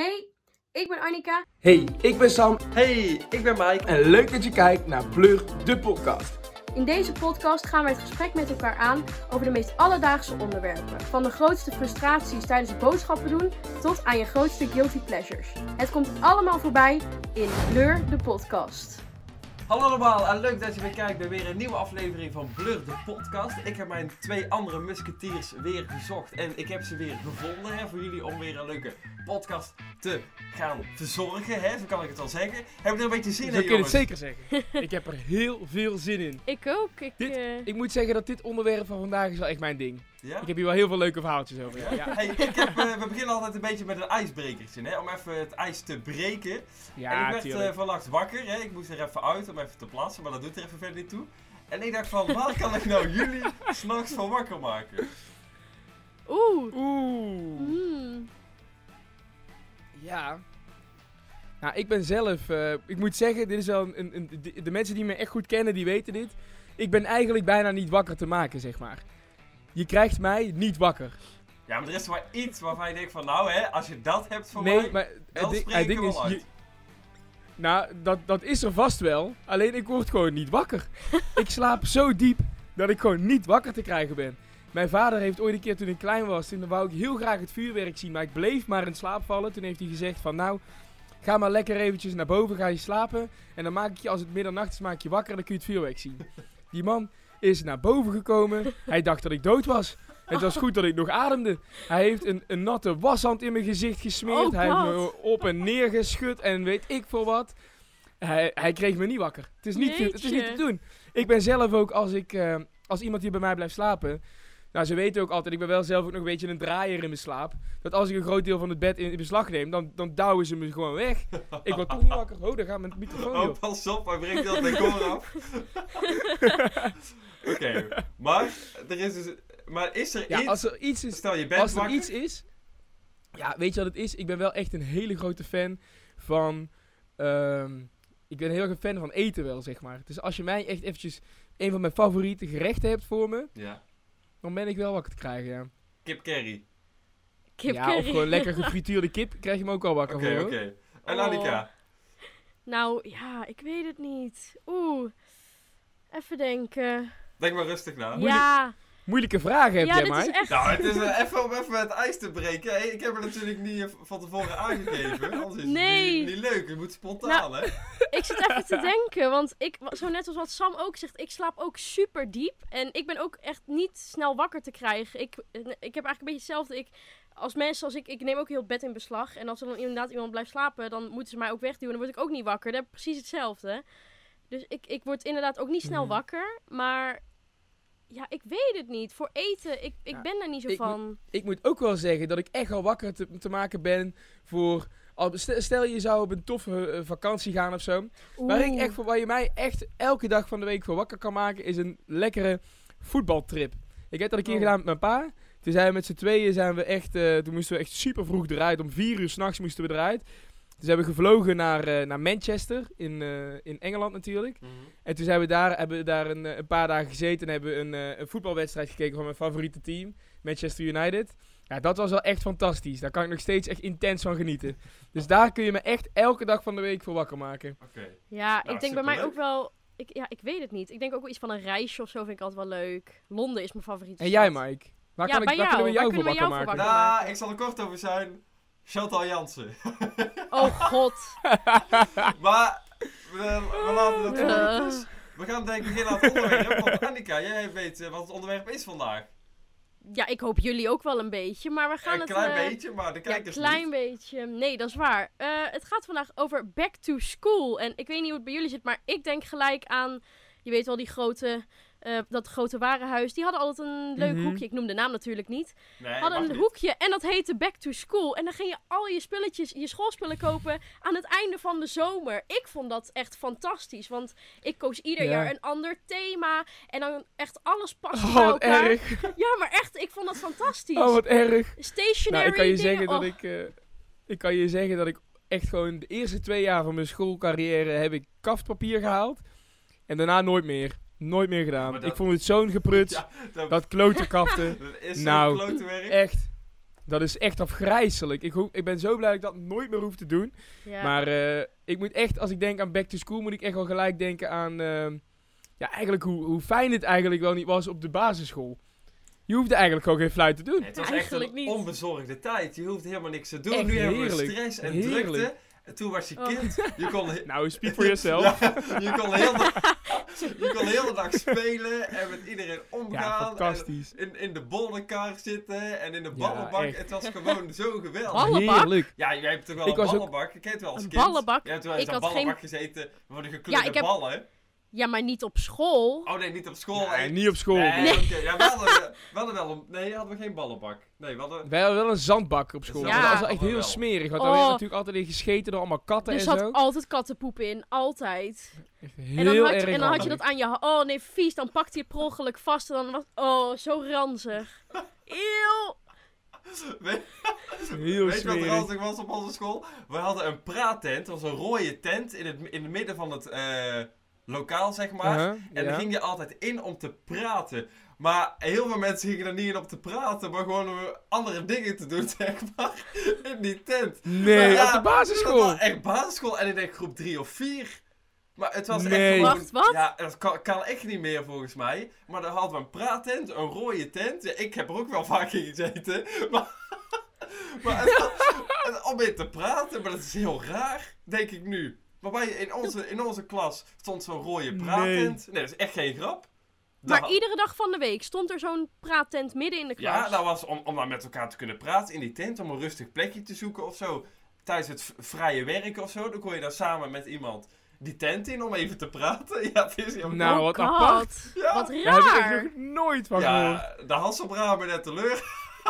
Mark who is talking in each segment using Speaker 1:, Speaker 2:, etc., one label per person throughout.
Speaker 1: Hey, ik ben Annika.
Speaker 2: Hey, ik ben Sam
Speaker 3: Hey, ik ben Mike.
Speaker 2: en leuk dat je kijkt naar Plur, de podcast.
Speaker 1: In deze podcast gaan wij het gesprek met elkaar aan over de meest alledaagse onderwerpen. Van de grootste frustraties tijdens het boodschappen doen tot aan je grootste guilty pleasures. Het komt allemaal voorbij in Blur de podcast.
Speaker 3: Hallo allemaal en leuk dat je weer kijkt bij weer een nieuwe aflevering van Blur de podcast. Ik heb mijn twee andere musketiers weer gezocht en ik heb ze weer gevonden hè, voor jullie om weer een leuke podcast te gaan verzorgen, hè, zo kan ik het wel zeggen. Heb je er een beetje zin
Speaker 2: Zo
Speaker 3: in
Speaker 2: kun je het
Speaker 3: jongens?
Speaker 2: zeker zeggen. ik heb er heel veel zin in.
Speaker 1: Ik ook. Ik,
Speaker 2: Dit-
Speaker 1: eh,
Speaker 2: Ik moet zeggen dat dit onderwerp van vandaag is wel echt mijn ding.
Speaker 3: Ja?
Speaker 2: Ik heb hier wel heel veel leuke verhaaltjes over. Ja, ja.
Speaker 3: Hey, ik heb, eh, we beginnen altijd een beetje met een ijsbrekertje, hè, om even het ijs te breken. en ik werd eh, vannacht wakker, hè. ik moest er even uit om even te plaatsen, maar dat doet er even verder niet toe. En ik dacht van, waar kan ik nou jullie s'nachts van wakker maken?
Speaker 1: Oeh.
Speaker 2: Oeh.
Speaker 1: Hmm.
Speaker 2: Ja. Nou, ik ben zelf, eh, ik moet zeggen, dit is wel een, een, een- de, de mensen die me echt goed kennen, die weten dit. Ik ben eigenlijk bijna niet wakker te maken, zeg maar. Je krijgt mij niet wakker.
Speaker 3: Ja, maar er is maar iets waarvan je denkt van, nou hè, als je dat hebt van
Speaker 2: nee,
Speaker 3: mij,
Speaker 2: maar
Speaker 3: dan
Speaker 2: het ding, het is,
Speaker 3: wel
Speaker 2: je- nou, dat, dat is er vast wel. Alleen ik word gewoon niet wakker. ik slaap zo diep dat ik gewoon niet wakker te krijgen ben. Mijn vader heeft ooit een keer toen ik klein was, toen wou ik heel graag het vuurwerk zien, maar ik bleef maar in slaap vallen. Toen heeft hij gezegd van nou, ga maar lekker eventjes naar boven, ga je slapen. En dan maak ik je, als het middernacht is, maak je wakker en dan kun je het vuurwerk zien. Die man is naar boven gekomen. Hij dacht dat ik dood was. Het was goed dat ik nog ademde. Hij heeft een, een natte washand in mijn gezicht gesmeerd.
Speaker 1: Oh,
Speaker 2: hij heeft me op en neer geschud en weet ik veel wat. Hij, hij kreeg me niet wakker. Het is niet, het is niet te doen. Ik ben zelf ook, als, ik, eh, als iemand hier bij mij blijft slapen... Nou, ze weten ook altijd, ik ben wel zelf ook nog een beetje een draaier in mijn slaap. Dat als ik een groot deel van het bed in, in beslag neem, dan, dan douwen ze me gewoon weg. Ik word toch niet wakker. Oh, daar gaat mijn microfoon
Speaker 3: Oh, pas op, hij breekt heel het decor af. Oké, maar er is dus, maar is er
Speaker 2: Ja,
Speaker 3: iets,
Speaker 2: als er iets is
Speaker 3: stel je bent
Speaker 2: Als er
Speaker 3: wakker,
Speaker 2: iets is. Ja, weet je wat het is? Ik ben wel echt een hele grote fan van. ehm, ik ben heel erg een fan van eten wel, zeg maar. Dus als je mij echt eventjes een van mijn favoriete gerechten hebt voor me,
Speaker 3: ja,
Speaker 2: dan ben ik wel wakker te krijgen, ja.
Speaker 3: kip curry.
Speaker 1: Kip
Speaker 2: ja,
Speaker 1: curry.
Speaker 2: of gewoon lekker gefrituurde kip, krijg je me ook al wakker
Speaker 3: Oké,
Speaker 2: voor,
Speaker 3: oké.
Speaker 2: hoor.
Speaker 3: En
Speaker 1: Oh.
Speaker 3: Annika,
Speaker 1: Nou, ja, ik weet het niet. Oeh. Even denken.
Speaker 3: Denk maar rustig na.
Speaker 1: Ja.
Speaker 2: Moeilijke vragen heb
Speaker 1: ja,
Speaker 2: jij,
Speaker 1: is
Speaker 2: Mike.
Speaker 1: echt...
Speaker 3: Nou, het is eh, even om even het ijs te breken. Hey, ik heb het natuurlijk niet eh, van tevoren aangegeven. Anders is het
Speaker 1: Nee.
Speaker 3: niet, niet leuk. Je moet spontaan, hè?
Speaker 1: Ik zit even te denken, want ik, zo net als wat Sam ook zegt, ik slaap ook super diep. En ik ben ook echt niet snel wakker te krijgen. Ik, ik heb eigenlijk een beetje hetzelfde. Ik, als mensen als ik, ik neem ook heel het bed in beslag. En als er dan inderdaad iemand blijft slapen, dan moeten ze mij ook wegduwen. Dan word ik ook niet wakker. Dat heb ik precies hetzelfde. Dus ik, ik word inderdaad ook niet snel
Speaker 2: Mhm.
Speaker 1: wakker. Maar ja, ik weet het niet. Voor eten, ik, ik
Speaker 2: Ja,
Speaker 1: ben daar niet zo
Speaker 2: ik
Speaker 1: van.
Speaker 2: Ik moet ook wel zeggen dat ik echt al wakker te, te maken ben voor... Stel je zou op een toffe eh, vakantie gaan of zo. Waar, ik echt voor, waar je mij echt elke dag van de week voor wakker kan maken, is een lekkere voetbaltrip. Ik heb dat een keer
Speaker 1: Oh.
Speaker 2: gedaan met mijn pa. Toen zijn we met z'n tweeën, zijn we echt, eh, toen moesten we echt super vroeg eruit. Om vier uur s'nachts moesten we eruit. Dus hebben we gevlogen naar, eh, naar Manchester, in, eh, in Engeland natuurlijk.
Speaker 3: Mhm.
Speaker 2: En toen zijn we daar, hebben we daar een, eh, een paar dagen gezeten en hebben we een, eh, een voetbalwedstrijd gekeken van mijn favoriete team, Manchester United. Ja, dat was wel echt fantastisch. Daar kan ik nog steeds echt intens van genieten. Dus daar kun je me echt elke dag van de week voor wakker maken.
Speaker 3: Oké.
Speaker 1: Ja,
Speaker 3: Nou,
Speaker 1: ik denk bij mij ook wel... Ik, ja, ik weet het niet. Ik denk ook wel iets van een reisje of zo vind ik altijd wel leuk. Londen is mijn favoriete
Speaker 2: En jij. Mike? Waar,
Speaker 1: Ja,
Speaker 2: kan ik, kunnen we
Speaker 1: jou. Waar
Speaker 2: voor
Speaker 1: kunnen we
Speaker 2: wakker
Speaker 1: jou voor
Speaker 2: maken?
Speaker 3: Nou,
Speaker 1: maken.
Speaker 3: ik zal er kort over zijn. Chantal Jansen.
Speaker 1: Oh god.
Speaker 3: maar, we, we laten het dus. We gaan denk ik beginnen aan het onderwerp. Want Annika, jij weet eh, wat het onderwerp is vandaag.
Speaker 1: Ja, ik hoop jullie ook wel een beetje. Maar we gaan
Speaker 3: Een
Speaker 1: het...
Speaker 3: klein
Speaker 1: eh,
Speaker 3: beetje, maar de
Speaker 1: Ja,
Speaker 3: kijkers
Speaker 1: een klein
Speaker 3: niet.
Speaker 1: beetje. Nee, dat is waar. Eh, het gaat vandaag over back to school. En ik weet niet hoe het bij jullie zit, maar ik denk gelijk aan... Je weet wel, die grote... eh, dat grote warenhuis. Die hadden altijd een leuk
Speaker 2: Mhm.
Speaker 1: hoekje. Ik noem de naam natuurlijk niet.
Speaker 3: Nee,
Speaker 1: hadden een
Speaker 3: niet.
Speaker 1: hoekje en dat heette Back to School. En dan ging je al je spulletjes, je schoolspullen kopen aan het einde van de zomer. Ik vond dat echt fantastisch, want ik koos ieder
Speaker 2: Ja.
Speaker 1: jaar een ander thema. En dan echt alles paste
Speaker 2: Oh,
Speaker 1: bij
Speaker 2: wat
Speaker 1: elkaar.
Speaker 2: erg.
Speaker 1: Ja, maar echt, ik vond dat fantastisch.
Speaker 2: Oh, wat erg.
Speaker 1: Stationary
Speaker 2: Nou, ik kan je
Speaker 1: dingen,
Speaker 2: zeggen dat
Speaker 1: oh.
Speaker 2: ik... eh, ik kan je zeggen dat ik echt gewoon de eerste twee jaar van mijn schoolcarrière heb ik kaftpapier gehaald. En daarna nooit meer. Nooit meer gedaan.
Speaker 3: Dat-
Speaker 2: Ik vond het zo'n geprut.
Speaker 3: Ja, dat,
Speaker 2: Dat klote kaften.
Speaker 3: dat is
Speaker 2: Nou.
Speaker 3: zo'n klote werk.
Speaker 2: Echt. Dat is echt afgrijzelijk. Ik, ik ben zo blij dat ik dat nooit meer hoef te doen.
Speaker 1: Ja.
Speaker 2: Maar eh, ik moet echt, als ik denk aan back to school, moet ik echt wel gelijk denken aan... ehm, ja, eigenlijk hoe, hoe fijn het eigenlijk wel niet was op de basisschool. Je hoefde eigenlijk gewoon geen fluit te doen.
Speaker 3: Nee, het was echt een
Speaker 1: niet.
Speaker 3: onbezorgde tijd. Je hoeft helemaal niks te doen.
Speaker 2: Echt
Speaker 3: nu hebben we
Speaker 2: heerlijk.
Speaker 3: stress en
Speaker 2: Heerlijk.
Speaker 3: drukte. En toen was je
Speaker 1: Oh.
Speaker 3: kind. Je kon,
Speaker 2: Nou, speak for yourself.
Speaker 3: Ja, je kon de hele, je kon de hele dag spelen en met iedereen
Speaker 2: Ja,
Speaker 3: omgaan.
Speaker 2: fantastisch.
Speaker 3: en in, in de bollenkar zitten en in de ballenbak. het was gewoon zo geweldig.
Speaker 1: Ballenbak?
Speaker 2: Heerlijk.
Speaker 3: Ja, jij hebt toch wel
Speaker 2: Ik
Speaker 3: een
Speaker 2: ook-
Speaker 3: ballenbak? Je kent wel als
Speaker 1: Een
Speaker 3: kind.
Speaker 1: ballenbak?
Speaker 3: Jij hebt wel eens
Speaker 1: Ik had
Speaker 3: ballenbak gezeten voor de gekleurde
Speaker 1: Ja, ik heb-
Speaker 3: ballen.
Speaker 1: Ja, maar niet op school.
Speaker 3: Oh nee, niet op school. Nee.
Speaker 2: niet op school.
Speaker 3: Nee,
Speaker 1: Nee.
Speaker 3: oké. Ja, we hadden, we hadden wel een... Nee, hadden we geen ballenbak. Nee, we hadden...
Speaker 2: Wij hadden wel een zandbak op school.
Speaker 3: Ja.
Speaker 2: maar dat was echt heel
Speaker 3: wel.
Speaker 2: smerig. Want
Speaker 1: Oh.
Speaker 2: daar werd natuurlijk altijd in gescheten door allemaal katten
Speaker 1: Er
Speaker 2: en
Speaker 1: zat
Speaker 2: zo.
Speaker 1: altijd kattenpoep in, altijd.
Speaker 2: Echt
Speaker 1: En
Speaker 2: heel
Speaker 1: dan, had je,
Speaker 2: erg
Speaker 1: en dan had je dat aan je Oh nee, vies. Dan pakte je het per ongeluk vast. En dan was... Oh, zo ranzig. Eeuw.
Speaker 3: Weet,
Speaker 2: Heel
Speaker 3: weet je wat er altijd was op onze school? We hadden een praattent. Dat was een rode tent in het, in het midden van het eh, lokaal, zeg maar.
Speaker 2: Uh-huh,
Speaker 3: En
Speaker 2: ja.
Speaker 3: daar ging je altijd in om te praten. Maar heel veel mensen gingen er niet in om te praten, maar gewoon om andere dingen te doen, zeg maar. In die tent.
Speaker 2: Nee,
Speaker 3: Ja,
Speaker 2: op de
Speaker 3: Dat
Speaker 2: basisschool.
Speaker 3: was echt basisschool en ik denk groep 3 of 4. Maar het was
Speaker 2: Nee.
Speaker 3: echt gewoon...
Speaker 1: Wacht, wat?
Speaker 3: Ja, dat kan, kan echt niet meer volgens mij. Maar dan hadden we een praattent, een rode tent. Ja, ik heb er ook wel vaak in gezeten. Maar, maar het was- het- om in te praten, maar dat is heel raar, denk ik nu. Waarbij in onze, in onze klas stond zo'n rode praattent. Nee. dat is echt geen grap.
Speaker 1: Maar
Speaker 3: Dat-
Speaker 1: iedere dag van de week stond er zo'n praattent midden in de klas.
Speaker 3: Ja, dat was om, om dan met elkaar te kunnen praten in die tent, om een rustig plekje te zoeken of zo. Tijdens het vrije werk of zo, dan kon je dan samen met iemand die tent in om even te praten. Ja, het is heel
Speaker 2: Nou,
Speaker 1: Oh
Speaker 2: wat
Speaker 1: God.
Speaker 2: apart.
Speaker 3: Ja.
Speaker 1: Wat
Speaker 2: Daar heb ik
Speaker 1: raar.
Speaker 2: echt nog nooit van gehoord.
Speaker 3: Ja, de Hasselbramen net teleur.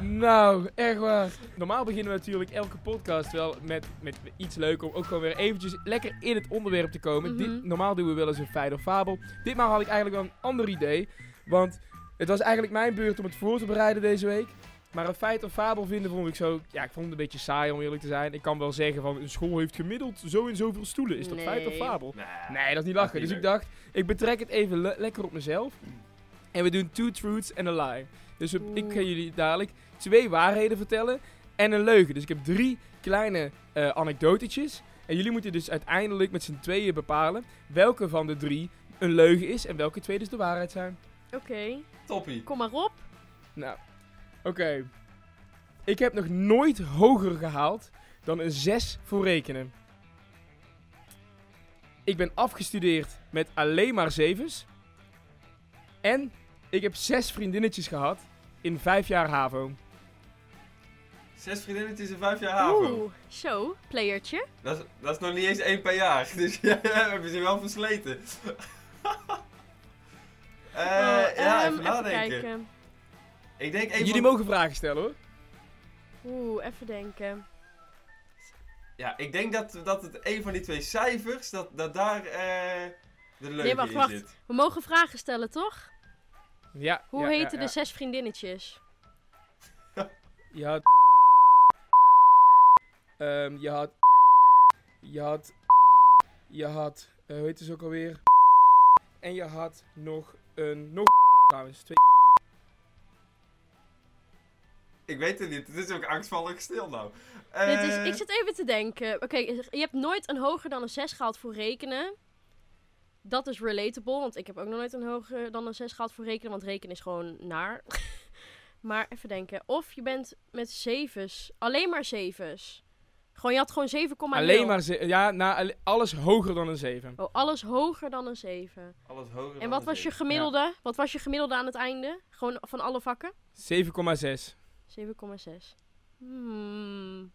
Speaker 2: Nou, echt waar. Normaal beginnen we natuurlijk elke podcast wel met, met iets leuks om ook gewoon weer eventjes lekker in het onderwerp te komen.
Speaker 1: Mhm.
Speaker 2: Dit, normaal doen we wel eens een feit of fabel. Ditmaal had ik eigenlijk wel een ander idee. Want het was eigenlijk mijn beurt om het voor te bereiden deze week. Maar een feit of fabel vinden vond ik zo... Ja, ik vond het een beetje saai om eerlijk te zijn. Ik kan wel zeggen van een school heeft gemiddeld zo en zoveel stoelen. Is dat feit of fabel?
Speaker 3: Nee,
Speaker 2: Nee, dat is niet lachen. Dus ik dacht, ik betrek het even le- lekker op mezelf. En we doen two truths and a lie. Dus we- ik ga jullie dadelijk twee waarheden vertellen en een leugen. Dus ik heb drie kleine eh anekdotetjes. En jullie moeten dus uiteindelijk met z'n tweeën bepalen welke van de drie een leugen is en welke twee dus de waarheid zijn.
Speaker 1: Oké,
Speaker 3: Toppie.
Speaker 1: kom maar op.
Speaker 2: Nou, oké. Ik heb nog nooit hoger gehaald dan een 6 voor rekenen. Ik ben afgestudeerd met alleen maar zevens. En ik heb zes vriendinnetjes gehad in vijf jaar HAVO.
Speaker 3: Zes vriendinnetjes in vijf jaar HAVO.
Speaker 1: Oeh, zo, playertje.
Speaker 3: Dat is, dat is nog niet eens één per jaar. Dus ja, hebben ze wel versleten. Eh,
Speaker 1: Oh,
Speaker 3: ja,
Speaker 1: ehm,
Speaker 3: even nadenken.
Speaker 1: kijken.
Speaker 3: Ik denk een
Speaker 2: Jullie mogen vragen stellen hoor.
Speaker 1: Oeh, even denken.
Speaker 3: Ja, ik denk dat, dat het een van die twee cijfers, dat, dat daar eh, de leugen
Speaker 1: Nee, wacht,
Speaker 3: in
Speaker 1: wacht.
Speaker 3: zit.
Speaker 1: We mogen vragen stellen, toch?
Speaker 2: Ja.
Speaker 1: Hoe
Speaker 2: ja,
Speaker 1: heten
Speaker 2: ja.
Speaker 1: de zes vriendinnetjes?
Speaker 2: Je had. Ehm, je had. Je had. Je had. eh, hoe heet het ook alweer? En je had nog een. Nog. Trouwens, twee.
Speaker 3: Ik weet het niet, het is ook angstvallig stil nou.
Speaker 1: Dit is,
Speaker 3: Eh,
Speaker 1: ik zit even te denken. Oké, je hebt nooit een hoger dan een 6 gehaald voor rekenen. Dat is relatable, want ik heb ook nog nooit een hoger dan een 6 gehaald voor rekenen, want rekenen is gewoon naar. maar even denken. Of je bent met zevens, alleen maar zevens. Gewoon, je had gewoon 7,0.
Speaker 2: Alleen maar. ze- Ja, na, alle- alles hoger dan een 7.
Speaker 1: Oh, alles hoger dan een 7.
Speaker 3: Alles hoger
Speaker 1: En
Speaker 3: dan
Speaker 1: wat
Speaker 3: een
Speaker 1: was je gemiddelde? Wat was je gemiddelde aan het einde? Gewoon van alle vakken?
Speaker 2: 7,6.
Speaker 1: 7,6. Hmm.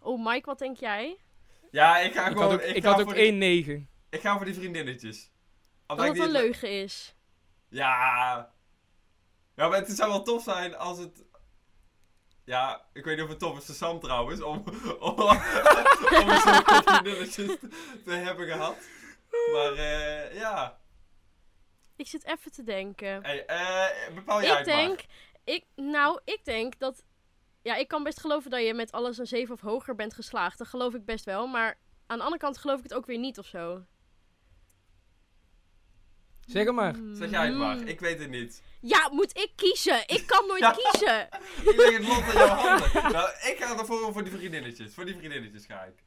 Speaker 1: Oh, Mike, wat denk jij?
Speaker 3: Ja, ik ga
Speaker 2: Ik
Speaker 3: gewoon...
Speaker 2: had ook, ik
Speaker 3: ga
Speaker 2: had ook
Speaker 3: voor die-
Speaker 2: 1,9.
Speaker 3: Ik ga voor die vriendinnetjes.
Speaker 1: Dat
Speaker 3: Omdat ik
Speaker 1: het een leugen is.
Speaker 3: Ja. Ja, maar het zou wel tof zijn als het... Ja, ik weet niet of het tof is voor Sam trouwens, om, om, om zo'n vriendinnetjes te, te hebben gehad. Maar eh, ja.
Speaker 1: Ik zit even te denken.
Speaker 3: Hey, eh, bepaal jij
Speaker 1: ik
Speaker 3: het maar.
Speaker 1: denk, ik, nou, ik denk dat, ja, ik kan best geloven dat je met alles een 7 of hoger bent geslaagd. Dat geloof ik best wel, maar aan de andere kant geloof ik het ook weer niet of zo.
Speaker 2: Zeg het maar.
Speaker 3: Zeg jij het maar,
Speaker 1: Mm.
Speaker 3: ik weet het niet.
Speaker 1: Ja, moet ik kiezen? Ik kan nooit
Speaker 3: Ja.
Speaker 1: kiezen.
Speaker 3: Ik leg het lot in jouw handen. Nou, ik ga ervoor voor die vriendinnetjes. Voor die vriendinnetjes ga ik.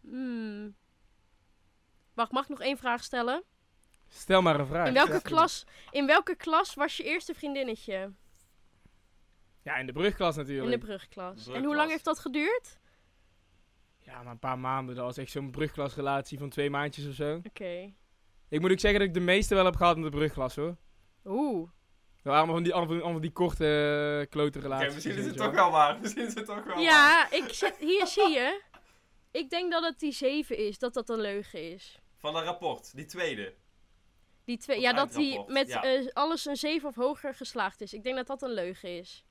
Speaker 1: Hmm. Wacht, mag ik nog één vraag stellen?
Speaker 2: Stel maar een vraag.
Speaker 1: In welke, klas, in welke klas was je eerste vriendinnetje?
Speaker 2: Ja, in de brugklas
Speaker 1: In
Speaker 2: natuurlijk.
Speaker 1: de brugklas. En hoe lang heeft dat geduurd?
Speaker 2: Ja, maar een paar maanden. Dat was echt zo'n brugklasrelatie van twee maandjes of zo.
Speaker 1: Oké.
Speaker 2: Ik moet ook zeggen dat ik de meeste wel heb gehad in de brugklas hoor.
Speaker 1: Oeh.
Speaker 2: Waren allemaal van die, allemaal van- allemaal van die korte uh, klote
Speaker 3: Oké,
Speaker 2: relaties.
Speaker 3: misschien is het toch wel waar. Misschien is het toch wel waar.
Speaker 1: Ja, ik zet, hier zie je. Ik denk dat het die 7 is, dat dat een leugen is.
Speaker 3: Van een rapport, die tweede.
Speaker 1: Die twee, ja, dat die met
Speaker 3: ja.
Speaker 1: eh, alles een 7 of hoger geslaagd is. Ik denk dat dat een leugen is.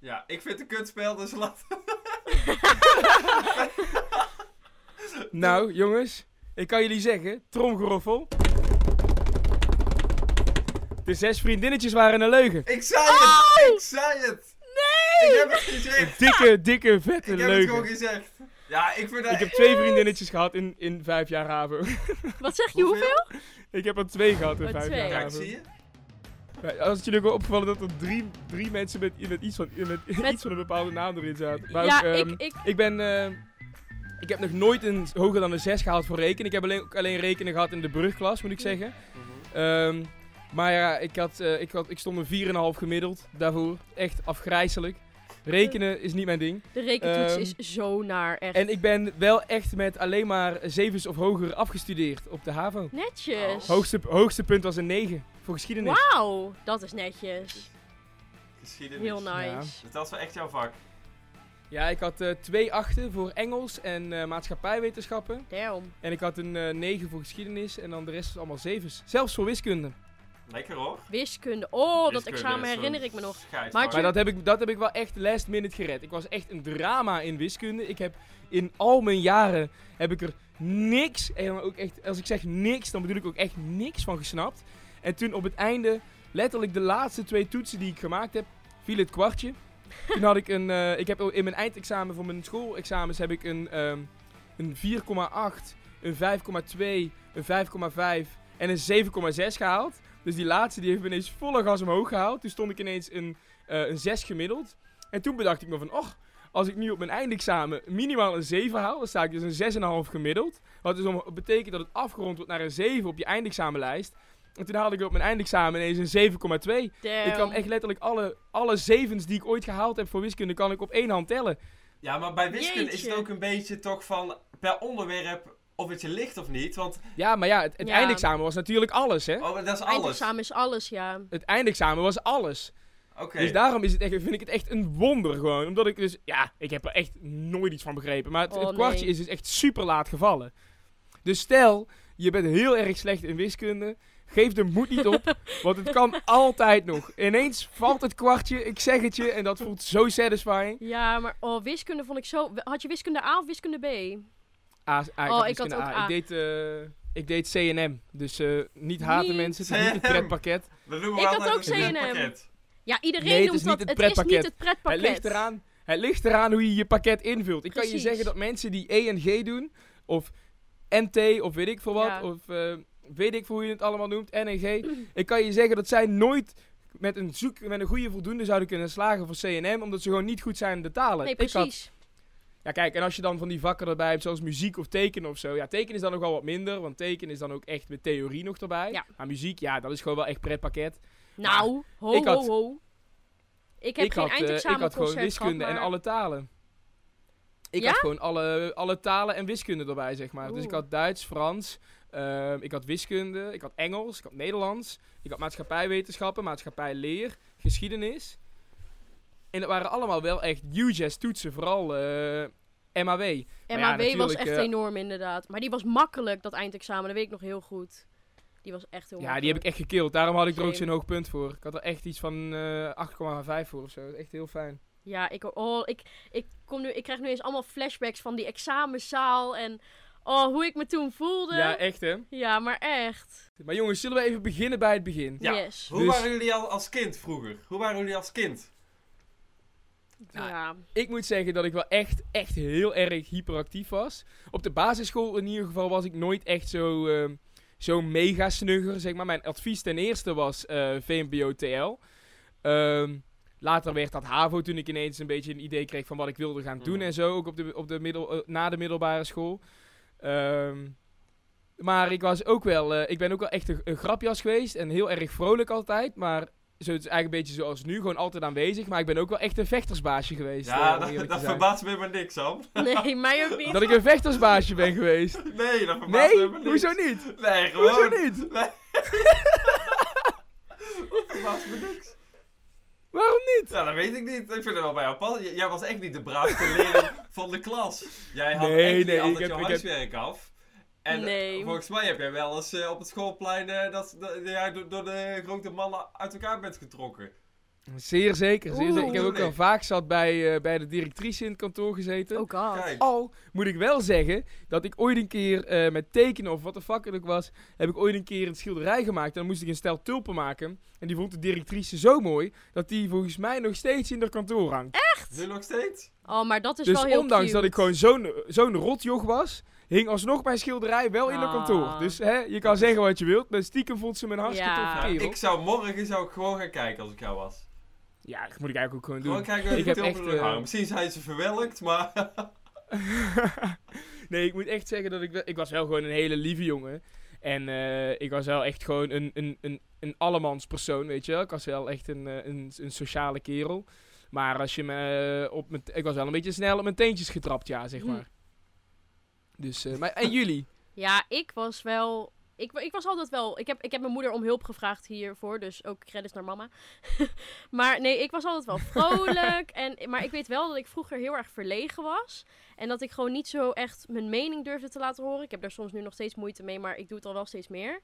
Speaker 3: Ja, ik vind het een kutspel, dus laat...
Speaker 2: Nou, jongens, ik kan jullie zeggen, tromgeroffel. De zes vriendinnetjes waren een leugen.
Speaker 3: Ik zei het! Ik zei het! Nee! Ik heb het
Speaker 2: Een
Speaker 3: gezegd!
Speaker 2: dikke, dikke, vette
Speaker 3: Ik heb het gewoon
Speaker 2: leugen.
Speaker 3: gezegd. Ja, ik vind dat...
Speaker 2: Ik heb twee vriendinnetjes gehad in, in vijf jaar HAVO.
Speaker 1: Wat zeg je, hoeveel?
Speaker 2: ik heb er twee gehad in
Speaker 1: Oh,
Speaker 2: vijf
Speaker 1: twee.
Speaker 2: jaar
Speaker 3: Kijk,
Speaker 2: HAVO.
Speaker 3: zie je?
Speaker 2: Als het jullie ook wel opgevallen dat er drie, drie mensen met, met, iets van, met,
Speaker 1: Met-
Speaker 2: iets van een bepaalde naam erin zaten. Maar
Speaker 1: ja,
Speaker 2: ook, ehm,
Speaker 1: ik, ik,
Speaker 2: Ik ben. eh, ik heb nog nooit een hoger dan een 6 gehaald voor rekenen. Ik heb alleen, alleen rekenen gehad in de brugklas, moet ik zeggen.
Speaker 3: Mhm.
Speaker 2: Ehm, maar ja, ik, had, eh, ik, had, ik stond een 4,5 gemiddeld daarvoor. Echt afgrijzelijk. Rekenen is niet mijn ding.
Speaker 1: de rekentoets
Speaker 2: ehm,
Speaker 1: is zo naar, echt.
Speaker 2: En ik ben wel echt met alleen maar zevens of hoger afgestudeerd op de HAVO.
Speaker 1: Netjes.
Speaker 2: Hoogste, hoogste punt was een 9 voor geschiedenis.
Speaker 1: Wauw, dat is netjes.
Speaker 3: Geschiedenis.
Speaker 1: Heel nice.
Speaker 2: Ja.
Speaker 3: Dus dat is wel echt jouw vak.
Speaker 2: Ja, ik had eh, twee achten voor Engels en eh, maatschappijwetenschappen.
Speaker 1: Damn.
Speaker 2: En ik had een eh 9 voor geschiedenis en dan de rest was allemaal zevens. Zelfs voor wiskunde.
Speaker 3: Lekker hoor.
Speaker 1: Wiskunde. Oh, dat examen herinner ik me nog. Maar
Speaker 2: dat heb, ik, dat heb ik wel echt last minute gered. Ik was echt een drama in wiskunde. Ik heb in al mijn jaren heb ik er niks, en dan ook echt, als ik zeg niks, dan bedoel ik ook echt niks van gesnapt. En toen op het einde, letterlijk de laatste twee toetsen die ik gemaakt heb, viel het kwartje. Toen had ik een, eh, ik heb in mijn eindexamen voor mijn schoolexamens heb ik een, ehm, een 4,8, een 5,2, een 5,5 en een 7,6 gehaald. Dus die laatste die heeft ineens volle gas omhoog gehaald. Toen stond ik ineens een, eh, een 6 gemiddeld. En toen bedacht ik me van, och, als ik nu op mijn eindexamen minimaal een 7 haal, dan sta ik dus een 6,5 gemiddeld. Wat dus betekent dat het afgerond wordt naar een 7 op je eindexamenlijst. En toen haalde ik op mijn eindexamen ineens een 7,2.
Speaker 1: Damn.
Speaker 2: Ik kan echt letterlijk alle, alle zevens die ik ooit gehaald heb voor wiskunde, kan ik op één hand tellen.
Speaker 3: Ja, maar bij wiskunde is het ook een beetje toch van per onderwerp of het je ligt of niet. Want
Speaker 2: Ja, maar ja, het, het
Speaker 1: Ja.
Speaker 2: eindexamen was natuurlijk alles, hè.
Speaker 3: oh, dat is alles.
Speaker 1: Eindexamen is alles, ja.
Speaker 2: Het eindexamen was alles.
Speaker 3: Oké.
Speaker 2: Dus daarom is het echt, vind ik het echt een wonder gewoon. Omdat ik dus, ja, ik heb er echt nooit iets van begrepen. Maar het,
Speaker 1: Oh,
Speaker 2: het kwartje
Speaker 1: nee.
Speaker 2: is dus echt super laat gevallen. Dus stel, je bent heel erg slecht in wiskunde. Geef de moed niet op, want het kan altijd nog. Ineens valt het kwartje, ik zeg het je, en dat voelt zo satisfying.
Speaker 1: Ja, maar oh, wiskunde vond ik zo... Had je wiskunde A of wiskunde B?
Speaker 2: A, A,
Speaker 1: Oh,
Speaker 2: had
Speaker 1: ik had ook A.
Speaker 2: Ik deed, eh, ik deed CNM, dus eh, niet haten
Speaker 1: Niet
Speaker 2: mensen, het is niet het pretpakket.
Speaker 3: We noemen
Speaker 1: Ik had ook CNM.
Speaker 3: pakket.
Speaker 1: Ja, iedereen
Speaker 2: Nee, het
Speaker 1: noemt
Speaker 2: is niet
Speaker 1: dat.
Speaker 2: het
Speaker 1: Het is niet
Speaker 2: pretpakket.
Speaker 1: het pretpakket.
Speaker 2: Het ligt eraan, het ligt eraan hoe je je pakket invult. Ik kan je zeggen dat mensen die E en G doen, of NT, of weet ik veel wat,
Speaker 1: Ja.
Speaker 2: of eh, weet ik veel hoe je het allemaal noemt, N en G. ik kan je zeggen dat zij nooit met een, zoek, met een goede voldoende zouden kunnen slagen voor CNM, omdat ze gewoon niet goed zijn in de talen.
Speaker 1: Nee,
Speaker 2: Ik had-
Speaker 1: precies.
Speaker 2: ja, kijk, en als je dan van die vakken erbij hebt, zoals muziek of tekenen of zo. Ja, tekenen is dan nog wel wat minder, want tekenen is dan ook echt met theorie nog erbij.
Speaker 1: Ja.
Speaker 2: Maar muziek, ja, dat is gewoon wel echt pretpakket.
Speaker 1: Nou, ho,
Speaker 2: ik had-
Speaker 1: ho, ho. Ik heb
Speaker 2: ik
Speaker 1: geen
Speaker 2: had, eh, ik
Speaker 1: eindexamen
Speaker 2: had gewoon wiskunde en alle talen. Ik
Speaker 1: Ja?
Speaker 2: had gewoon alle, alle talen en wiskunde erbij, zeg maar. Dus ik had Duits, Frans, ehm, ik had wiskunde, ik had Engels, ik had Nederlands, ik had maatschappijwetenschappen, maatschappijleer, geschiedenis. En dat waren allemaal wel echt huge toetsen, vooral eh, MAW.
Speaker 1: MAW was echt
Speaker 2: eh,
Speaker 1: enorm, inderdaad. Maar die was makkelijk, dat eindexamen. Dat weet ik nog heel goed. Die was echt heel
Speaker 2: Ja,
Speaker 1: makkelijk.
Speaker 2: die heb ik echt gekild. Daarom had ik er ook zo'n hoog punt voor. Ik had er echt iets van eh 8,5 voor of zo. Echt heel fijn.
Speaker 1: Ja, ik, oh, ik, ik, kom nu, ik krijg nu eens allemaal flashbacks van die examenzaal. En oh, hoe ik me toen voelde.
Speaker 2: Ja, echt hè.
Speaker 1: Ja, maar echt.
Speaker 2: Maar jongens, zullen we even beginnen bij het begin?
Speaker 3: Ja.
Speaker 1: Yes.
Speaker 3: Hoe
Speaker 2: Dus-
Speaker 3: waren jullie al als kind vroeger? Hoe waren jullie als kind?
Speaker 2: Nou,
Speaker 1: ja.
Speaker 2: Ik moet zeggen dat ik wel echt, echt heel erg hyperactief was. Op de basisschool in ieder geval was ik nooit echt zo... ehm, zo'n mega snugger, zeg maar. Mijn advies ten eerste was eh VMBO TL. Ehm, later werd dat HAVO toen ik ineens een beetje een idee kreeg van wat ik wilde gaan doen
Speaker 3: Mhm.
Speaker 2: en zo. Ook op de, op de middel, eh, na de middelbare school. Ehm, maar ik was ook wel, eh, ik ben ook wel echt een, een grapjas geweest en heel erg vrolijk altijd. Maar zo, het is eigenlijk een beetje zoals nu, gewoon altijd aanwezig. Maar ik ben ook wel echt een vechtersbaasje geweest. eh,
Speaker 3: Ja,
Speaker 2: om
Speaker 3: dat, dat verbaast me maar niks, Sam.
Speaker 1: Nee, mij ook niet.
Speaker 2: Dat ik een vechtersbaasje ben geweest.
Speaker 3: Nee, dat verbaast me
Speaker 2: Nee,
Speaker 3: maar niks.
Speaker 2: hoezo niet?
Speaker 3: Nee, gewoon.
Speaker 2: Hoezo niet?
Speaker 3: Dat verbaast me niks.
Speaker 2: Waarom niet?
Speaker 3: Ja, dat weet ik niet. Ik vind het wel bij jou Jij was echt niet de braafste leerling van de klas. Jij had
Speaker 2: Nee,
Speaker 3: echt niet
Speaker 2: nee,
Speaker 3: altijd
Speaker 2: ik heb-
Speaker 3: jouw
Speaker 2: ik heb-
Speaker 3: huiswerk af. En
Speaker 1: Nee.
Speaker 3: eh, volgens mij heb jij wel eens eh, op het schoolplein eh, dat, dat jij door, door de grote mannen uit elkaar bent getrokken.
Speaker 2: Zeer zeker, zeer
Speaker 1: Oeh.
Speaker 2: zeker. Ik heb ook wel vaak zat bij, eh, bij de directrice in het kantoor gezeten.
Speaker 1: Oh god.
Speaker 3: Kijk.
Speaker 2: Al moet ik wel zeggen dat ik ooit een keer eh, met tekenen of wat de fuck het ook was, heb ik ooit een keer een schilderij gemaakt. En dan moest ik een stel tulpen maken. En die vond de directrice zo mooi dat die volgens mij nog steeds in haar kantoor hangt.
Speaker 3: Nu nog steeds?
Speaker 1: Oh, maar dat is
Speaker 2: dus
Speaker 1: wel heel
Speaker 2: ondanks
Speaker 1: cute.
Speaker 2: dat ik gewoon zo'n zo'n rotjoch was, hing alsnog mijn schilderij wel in haar
Speaker 1: Ah.
Speaker 2: kantoor. Dus hè, je kan zeggen wat je wilt, maar stiekem vond ze me een hartstikke
Speaker 1: Ja.
Speaker 2: toffe
Speaker 3: Nou,
Speaker 2: kerel.
Speaker 3: ik zou morgen zou ik gewoon gaan kijken als ik jou was.
Speaker 2: Ja, dat moet ik eigenlijk ook gewoon
Speaker 3: Gewoon
Speaker 2: doen.
Speaker 3: kijken
Speaker 2: Ik heb echt, eh,
Speaker 3: Misschien zijn ze verwelkt, maar...
Speaker 2: nee, ik moet echt zeggen dat ik wel... Ik was wel gewoon een hele lieve jongen. En eh, ik was wel echt gewoon een, een, een, een allemans persoon, weet je wel. Ik was wel echt een, eh, een, een sociale kerel. Maar als je me eh, op mijn... Ik was wel een beetje snel op mijn teentjes getrapt, ja, zeg
Speaker 1: Hm.
Speaker 2: maar. Dus, eh, maar, en jullie?
Speaker 1: Ja, ik was wel. Ik, ik was altijd wel. Ik heb, ik heb mijn moeder om hulp gevraagd hiervoor. Dus ook credits naar mama. maar nee, ik was altijd wel vrolijk. en, maar ik weet wel dat ik vroeger heel erg verlegen was. En dat ik gewoon niet zo echt mijn mening durfde te laten horen. Ik heb daar soms nu nog steeds moeite mee, maar ik doe het al wel steeds meer.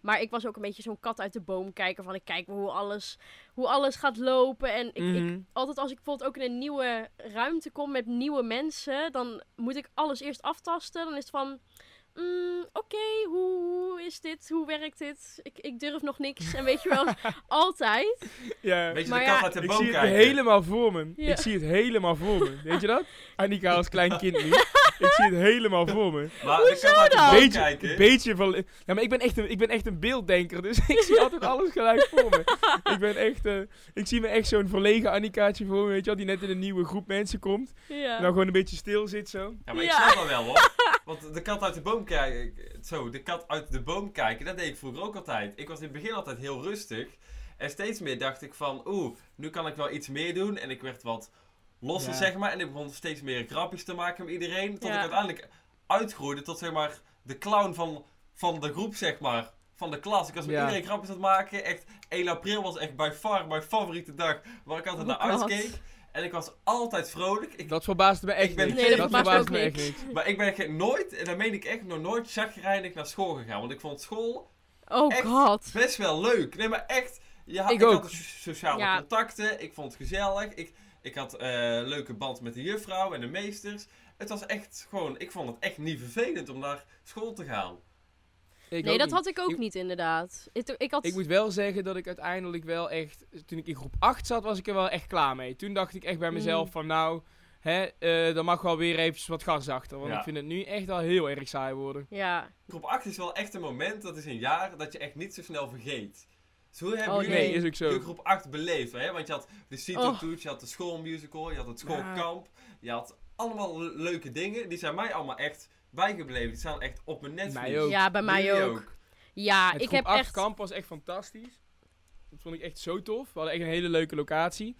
Speaker 1: Maar ik was ook een beetje zo'n kat uit de boom kijken. Van ik kijk hoe alles, hoe alles gaat lopen. En ik, ik,
Speaker 2: Mhm.
Speaker 1: altijd als ik bijvoorbeeld ook in een nieuwe ruimte kom met nieuwe mensen, dan moet ik alles eerst aftasten. Dan is het van, mm, oké, hoe, hoe is dit? Hoe werkt dit? Ik, ik durf nog niks. En weet je wel, altijd.
Speaker 2: Ja.
Speaker 3: Weet je,
Speaker 1: Maar
Speaker 3: de
Speaker 1: ja,
Speaker 3: kat uit de
Speaker 2: Ik zie het
Speaker 3: kijken.
Speaker 2: helemaal voor me.
Speaker 1: Ja.
Speaker 2: Ik zie het helemaal voor me. Weet je dat? Annika als klein kind nu. Ik zie het helemaal voor me.
Speaker 3: Maar
Speaker 2: beetje,
Speaker 3: kijken.
Speaker 2: beetje van... Ja, maar ik ben, echt een, ik ben echt een beelddenker, dus ik zie altijd alles gelijk voor me. Ik ben echt... eh, ik zie me echt zo'n verlegen Annikaatje voor me, weet je wel, die net in een nieuwe groep mensen komt.
Speaker 1: Ja.
Speaker 2: En dan gewoon een beetje stil zit zo.
Speaker 3: Ja, maar ik
Speaker 1: Ja.
Speaker 3: snap dat wel hoor. Want de kat uit de boom kijken. Zo, de kat uit de boom kijken, dat deed ik vroeger ook altijd. Ik was in het begin altijd heel rustig. En steeds meer dacht ik van, oeh, nu kan ik wel iets meer doen. En ik werd wat losser,
Speaker 2: Ja.
Speaker 3: zeg maar. En ik begon steeds meer grapjes te maken met iedereen. Tot
Speaker 1: Ja.
Speaker 3: ik uiteindelijk uitgroeide tot, zeg maar, de clown van, van de groep, zeg maar. Van de klas. Ik was met
Speaker 2: Ja.
Speaker 3: iedereen grapjes aan het maken. Echt, 1 april was echt by far mijn favoriete dag. Waar ik altijd naar uitkeek. En ik was altijd vrolijk. Ik,
Speaker 2: Dat verbaasde me echt
Speaker 3: Ik ben-
Speaker 2: niks.
Speaker 3: Nee, dat
Speaker 2: verbaasde me echt
Speaker 1: niks.
Speaker 3: maar ik ben nooit, en dat meen ik echt, nog nooit chagrijnig naar school gegaan. Want ik vond school
Speaker 1: Oh
Speaker 3: echt
Speaker 1: god.
Speaker 3: best wel leuk. Nee, maar echt. Je had,
Speaker 2: Ik
Speaker 3: ik, had sociale
Speaker 1: Ja.
Speaker 3: contacten. Ik vond het gezellig. Ik, ik had eh leuke band met de juffrouw en de meesters. Het was echt gewoon, ik vond het echt niet vervelend om naar school te gaan.
Speaker 2: Ik
Speaker 1: Nee, dat
Speaker 2: niet.
Speaker 1: had ik ook
Speaker 2: Ik-
Speaker 1: niet inderdaad. Ik, ik had...
Speaker 2: Ik moet wel zeggen dat ik uiteindelijk wel echt... Toen ik in groep 8 zat, was ik er wel echt klaar mee. Toen dacht ik echt bij mezelf
Speaker 1: Mm.
Speaker 2: van nou... Hè, eh dan mag wel weer eventjes wat gas achter. Want
Speaker 3: Ja.
Speaker 2: ik vind het nu echt al heel erg saai worden.
Speaker 1: Ja.
Speaker 3: Groep 8 is wel echt een moment, dat is een jaar dat je echt niet zo snel vergeet. Dus hoe hebben
Speaker 1: Oh,
Speaker 3: jullie
Speaker 2: Nee, is ook zo.
Speaker 3: de groep 8 beleefd? Hè? Want je had de CITO
Speaker 1: Oh.
Speaker 3: je had de schoolmusical, je had het schoolkamp. Je had allemaal le- leuke dingen. Die zijn mij allemaal echt bijgebleven. Die staan echt op mijn netvlies.
Speaker 1: Ja, bij mij ook. Ja,
Speaker 2: Het
Speaker 1: ik
Speaker 2: groep
Speaker 1: heb
Speaker 2: 8
Speaker 1: echt...
Speaker 2: kamp was echt fantastisch. Dat vond ik echt zo tof. We hadden echt een hele leuke locatie.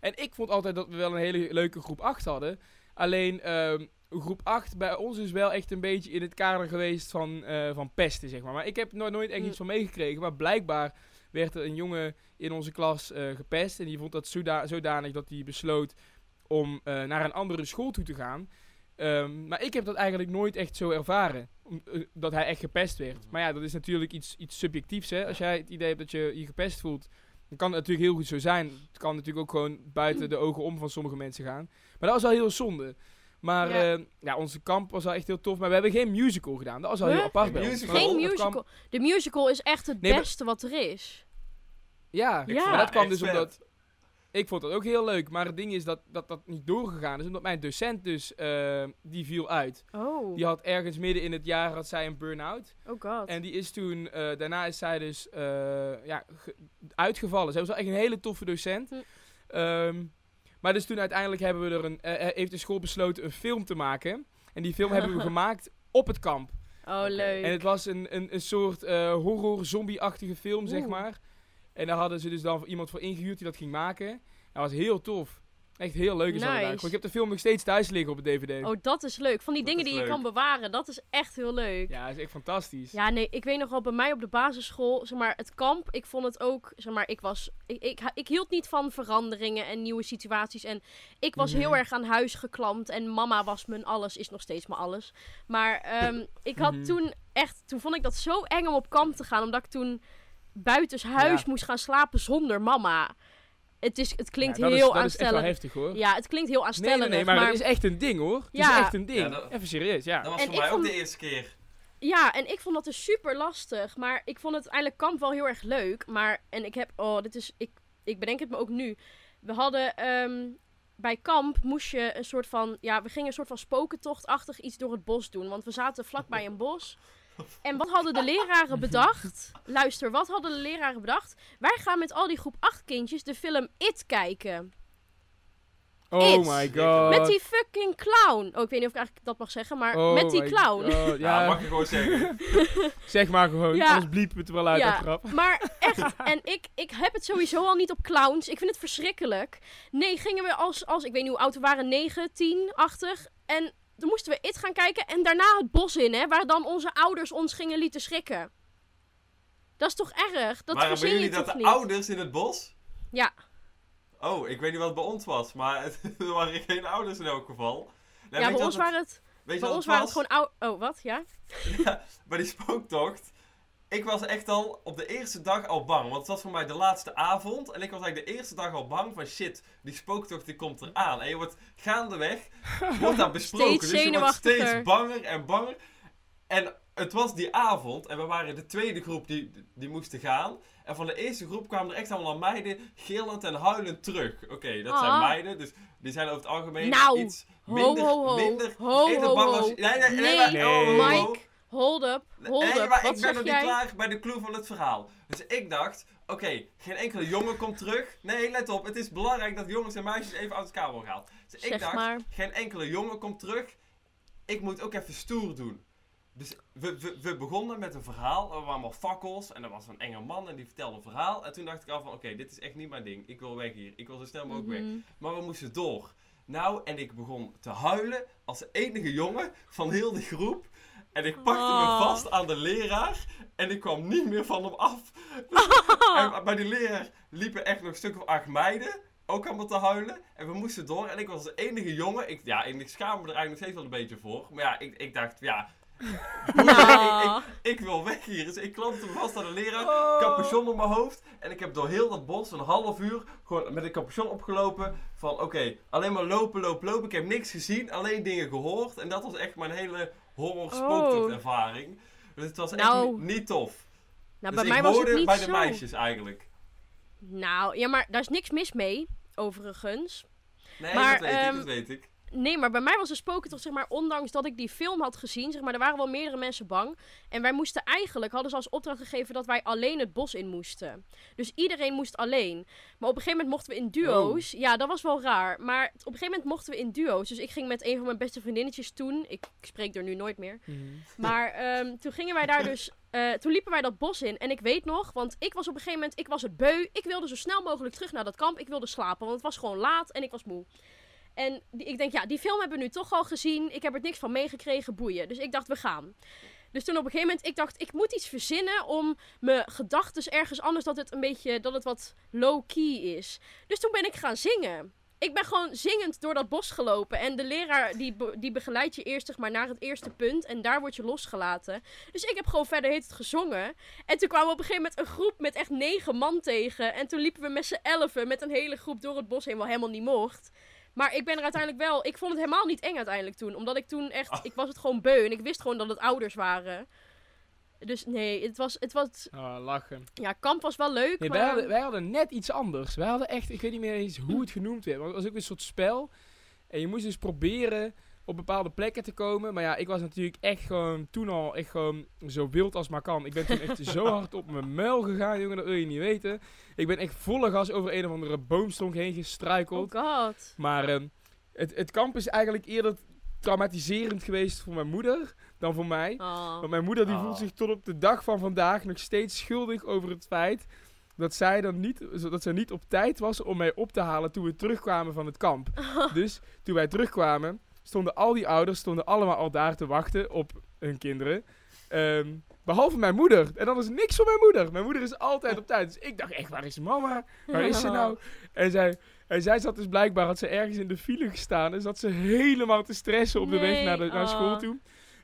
Speaker 2: En ik vond altijd dat we wel een hele leuke groep 8 hadden. Alleen ehm, groep 8 bij ons is wel echt een beetje in het kader geweest van, eh, van pesten, zeg maar. Maar ik heb nooit, nooit echt
Speaker 1: Mm.
Speaker 2: iets van meegekregen. Maar blijkbaar werd er een jongen in onze klas eh, gepest. En die vond dat zoda- zodanig dat hij besloot om eh, naar een andere school toe te gaan. Ehm, maar ik heb dat eigenlijk nooit echt zo ervaren. om- eh, dat hij echt gepest werd. Maar ja, dat is natuurlijk iets, iets subjectiefs. Hè? Als jij het idee hebt dat je je gepest voelt, dan kan het natuurlijk heel goed zo zijn. Het kan natuurlijk ook gewoon buiten de ogen om van sommige mensen gaan. Maar dat was wel heel zonde. Maar
Speaker 1: Ja.
Speaker 2: ja. ja, onze kamp was wel echt heel tof. Maar we hebben geen musical gedaan. Dat was
Speaker 1: Huh?
Speaker 2: heel apart bij ons.
Speaker 1: Geen musical. De musical is echt het
Speaker 2: Nee, maar-
Speaker 1: beste wat er is.
Speaker 2: ja,
Speaker 1: Ja.
Speaker 2: maar dat kwam dus omdat... Ik vond dat ook heel leuk. Maar het ding is dat dat, dat niet doorgegaan is. Omdat mijn docent dus, eh, die viel uit.
Speaker 1: Oh.
Speaker 2: Die had ergens midden in het jaar had zij een burn-out.
Speaker 1: Oh god.
Speaker 2: En die is toen, eh, daarna is zij dus eh, ja, ge- uitgevallen. Zij was wel echt een hele toffe docent.
Speaker 1: Hm.
Speaker 2: Ehm, maar dus toen uiteindelijk hebben we er een, eh, eh, heeft de school besloten een film te maken. En die film hebben we gemaakt op het kamp.
Speaker 1: oh, leuk.
Speaker 2: En het was een, een, een soort eh, horror-zombie-achtige film, zeg maar. En daar hadden ze dus dan iemand voor ingehuurd die dat ging maken. Dat was heel tof. Echt heel leuk is dat
Speaker 1: Nice.
Speaker 2: eigenlijk. Ik heb de film nog steeds thuis liggen op het DVD.
Speaker 1: Oh, dat is leuk. Van die
Speaker 3: Dat
Speaker 1: dingen die je kan bewaren, dat is echt heel leuk.
Speaker 2: Ja, dat is echt fantastisch.
Speaker 1: Ja, nee, ik weet nog wel bij mij op de basisschool, zeg maar, het kamp, ik vond het ook, zeg maar, ik was, ik, ik, ik hield niet van veranderingen en nieuwe situaties en ik was
Speaker 2: Mhm.
Speaker 1: heel erg aan huis geklampt en mama was mijn alles, is nog steeds mijn alles. Maar ehm, ik had
Speaker 2: Mhm.
Speaker 1: toen echt, toen vond ik dat zo eng om op kamp te gaan, omdat ik toen buitenshuis
Speaker 2: Ja.
Speaker 1: moest gaan slapen zonder mama. Het, is, het klinkt
Speaker 2: Ja, dat is-
Speaker 1: heel
Speaker 2: dat is echt wel
Speaker 1: aanstellend.
Speaker 2: heftig hoor.
Speaker 1: Ja, het klinkt heel aanstellend.
Speaker 2: nee, nee, maar, het is echt een ding hoor. Het
Speaker 1: Ja.
Speaker 2: is echt een ding.
Speaker 3: Ja, dat-
Speaker 2: Even serieus, ja.
Speaker 3: Dat was
Speaker 1: En
Speaker 3: voor
Speaker 1: ik
Speaker 3: mij
Speaker 1: vond-
Speaker 3: ook de eerste keer.
Speaker 1: Ja, en ik vond dat dus super lastig. Maar ik vond het uiteindelijk kamp wel heel erg leuk. Maar, en ik heb, oh, dit is, ik, ik bedenk het me ook nu. We hadden, ehm, bij kamp moest je een soort van, ja, we gingen een soort van spokentochtachtig iets door het bos doen. Want we zaten vlakbij een bos. En wat hadden de leraren bedacht? Luister, wat hadden de leraren bedacht? Wij gaan met al die groep 8 kindjes de film It kijken.
Speaker 2: Oh my god.
Speaker 1: Met die fucking clown. Oh, ik weet niet of ik eigenlijk dat mag zeggen, maar
Speaker 2: Oh
Speaker 1: met die clown.
Speaker 2: god,
Speaker 3: Ja,
Speaker 2: Ja,
Speaker 3: mag je gewoon zeggen.
Speaker 2: zeg maar gewoon.
Speaker 1: Ja.
Speaker 2: Anders bliepen we het er wel uit,
Speaker 1: Ja.
Speaker 2: dat grap.
Speaker 1: Maar echt, en ik, ik heb het sowieso al niet op clowns. Ik vind het verschrikkelijk. Nee, gingen we als, als ik weet niet hoe oud we waren, 9, 10, 80. En toen moesten we It gaan kijken en daarna het bos in, hè, waar dan onze ouders ons gingen lieten schrikken. Dat is toch erg? Dat
Speaker 3: maar hebben jullie dat de
Speaker 1: niet?
Speaker 3: ouders in het bos?
Speaker 1: Ja.
Speaker 3: Oh, ik weet niet wat het bij ons was, maar het, er waren geen ouders in elk geval.
Speaker 1: Ja, bij ons
Speaker 3: wat
Speaker 1: waren het,
Speaker 3: het,
Speaker 1: bij ons
Speaker 3: het
Speaker 1: waren het gewoon oud... Oh, wat? Ja?
Speaker 3: bij die spooktocht. Ik was echt al op de eerste dag al bang. Want het was voor mij de laatste avond. En ik was eigenlijk de eerste dag al bang van shit, die spooktocht die komt eraan. En je wordt gaandeweg, wordt daar besproken. Dus je wordt steeds banger en banger. En het was die avond. En we waren de tweede groep die, die moesten gaan. En van de eerste groep kwamen er echt allemaal meiden gillend en huilend terug. Oké, dat zijn
Speaker 1: Ah.
Speaker 3: meiden. Dus die zijn over het algemeen
Speaker 1: Nou,
Speaker 3: iets minder,
Speaker 1: ho, ho.
Speaker 3: minder
Speaker 1: Ho,
Speaker 3: eerder
Speaker 1: ho,
Speaker 3: bang
Speaker 1: ho.
Speaker 3: als... Nee, nee, nee,
Speaker 1: Nee,
Speaker 3: oh, ho, ho.
Speaker 1: Mike, hold up, hold
Speaker 3: nee,
Speaker 1: up.
Speaker 3: maar
Speaker 1: Wat
Speaker 3: ik ben nog
Speaker 1: jij?
Speaker 3: niet klaar bij de clue van het verhaal. Dus ik dacht, oké, geen enkele jongen komt terug. Nee, let op, het is belangrijk dat jongens en meisjes even uit elkaar worden gehaald. Dus ik dacht,
Speaker 1: maar.
Speaker 3: geen enkele jongen komt terug. Ik moet ook even stoer doen. Dus we, we, we begonnen met een verhaal. Er waren allemaal fakkels. En er was een enge man en die vertelde een verhaal. En toen dacht ik al van, oké, dit is echt niet mijn ding. Ik wil weg hier. Ik wil zo snel mogelijk weg.
Speaker 1: Mhm.
Speaker 3: Maar we moesten door. Nou, en ik begon te huilen als enige jongen van heel de groep. En ik pakte
Speaker 1: Oh.
Speaker 3: me vast aan de leraar. En ik kwam niet meer van hem af. En bij die leraar liepen echt nog een stuk of acht meiden. Ook allemaal te huilen. En we moesten door. En ik was de enige jongen. Ik, ja, en ik schaam me er eigenlijk nog steeds wel een beetje voor. Maar ja, ik, ik dacht, ja... Ik, ik, ik wil weg hier. Dus ik klampte me vast aan de leraar
Speaker 2: Oh.
Speaker 3: capuchon op mijn hoofd. En ik heb door heel dat bos een half uur gewoon met een capuchon opgelopen. Van oké, alleen maar lopen, lopen, lopen. Ik heb niks gezien, alleen dingen gehoord. En dat was echt mijn hele horror spooktocht ervaring. Dus het was echt
Speaker 1: Nou.
Speaker 3: ni- niet tof.
Speaker 1: Nou,
Speaker 3: dus
Speaker 1: bij mij was het niet
Speaker 3: bij de
Speaker 1: zo.
Speaker 3: meisjes eigenlijk.
Speaker 1: Nou, ja, maar daar is niks mis mee, overigens.
Speaker 3: Nee,
Speaker 1: Maar,
Speaker 3: dat weet
Speaker 1: ehm,
Speaker 3: ik, dat weet ik.
Speaker 1: Nee, maar bij mij was de spoken toch, zeg maar, ondanks dat ik die film had gezien, zeg maar, er waren wel meerdere mensen bang. En wij moesten eigenlijk, hadden ze als opdracht gegeven dat wij alleen het bos in moesten. Dus iedereen moest alleen. Maar op een gegeven moment mochten we in duo's. Ja, dat was wel raar. Maar op een gegeven moment mochten we in duo's. Dus ik ging met een van mijn beste vriendinnetjes toen. Ik, ik spreek er nu nooit meer.
Speaker 2: Mhm.
Speaker 1: Maar ehm, toen gingen wij daar dus. eh, toen liepen wij dat bos in. En ik weet nog, want ik was op een gegeven moment. Ik was het beu. Ik wilde zo snel mogelijk terug naar dat kamp. Ik wilde slapen, want het was gewoon laat en ik was moe. En ik denk, ja, die film hebben we nu toch al gezien. Ik heb er niks van meegekregen, boeien. Dus ik dacht, we gaan. Dus toen op een gegeven moment, ik dacht, ik moet iets verzinnen om mijn gedachten ergens anders, dat het een beetje, dat het wat low-key is. Dus toen ben ik gaan zingen. Ik ben gewoon zingend door dat bos gelopen. En de leraar die, die begeleidt je eerst zeg maar, naar het eerste punt. En daar word je losgelaten. Dus ik heb gewoon verder heet het gezongen. En toen kwamen we op een gegeven moment een groep met echt negen man tegen. En toen liepen we met z'n elfen met een hele groep door het bos heen, wat helemaal niet mocht. Maar ik ben er uiteindelijk wel... Ik vond het helemaal niet eng uiteindelijk toen. Omdat ik toen echt... Ik was het gewoon beu. En ik wist gewoon dat het ouders waren. Dus nee, het was, het was,
Speaker 2: Oh, lachen.
Speaker 1: ja, kamp was wel leuk,
Speaker 2: Nee,
Speaker 1: maar...
Speaker 2: wij, hadden, wij hadden net iets anders. Wij hadden echt, ik weet niet meer eens hoe het genoemd werd. Maar het was ook een soort spel. En je moest dus proberen op bepaalde plekken te komen. Maar ja, ik was natuurlijk echt gewoon toen al echt gewoon zo wild als maar kan. Ik ben toen echt zo hard op mijn muil gegaan, jongen, dat wil je niet weten. Ik ben echt volle gas over een of andere boomstonk heen gestruikeld.
Speaker 1: Oh god.
Speaker 2: Maar ehm, het, het kamp is eigenlijk eerder traumatiserend geweest voor mijn moeder dan voor mij.
Speaker 1: Oh.
Speaker 2: Want mijn moeder die
Speaker 3: Oh.
Speaker 2: voelt zich tot op de dag van vandaag nog steeds schuldig over het feit dat zij dan niet, dat ze niet op tijd was om mij op te halen toen we terugkwamen van het kamp. Dus toen wij terugkwamen, stonden al die ouders stonden allemaal al daar te wachten op hun kinderen. Ehm, behalve mijn moeder. En dan is niks van mijn moeder. Mijn moeder is altijd op tijd. Dus ik dacht echt, waar is mama? Waar is ze nou? En zij, en zij zat dus blijkbaar, had ze ergens in de file gestaan. En zat ze helemaal te stressen op de weg naar, de, naar
Speaker 1: oh.
Speaker 2: school toe.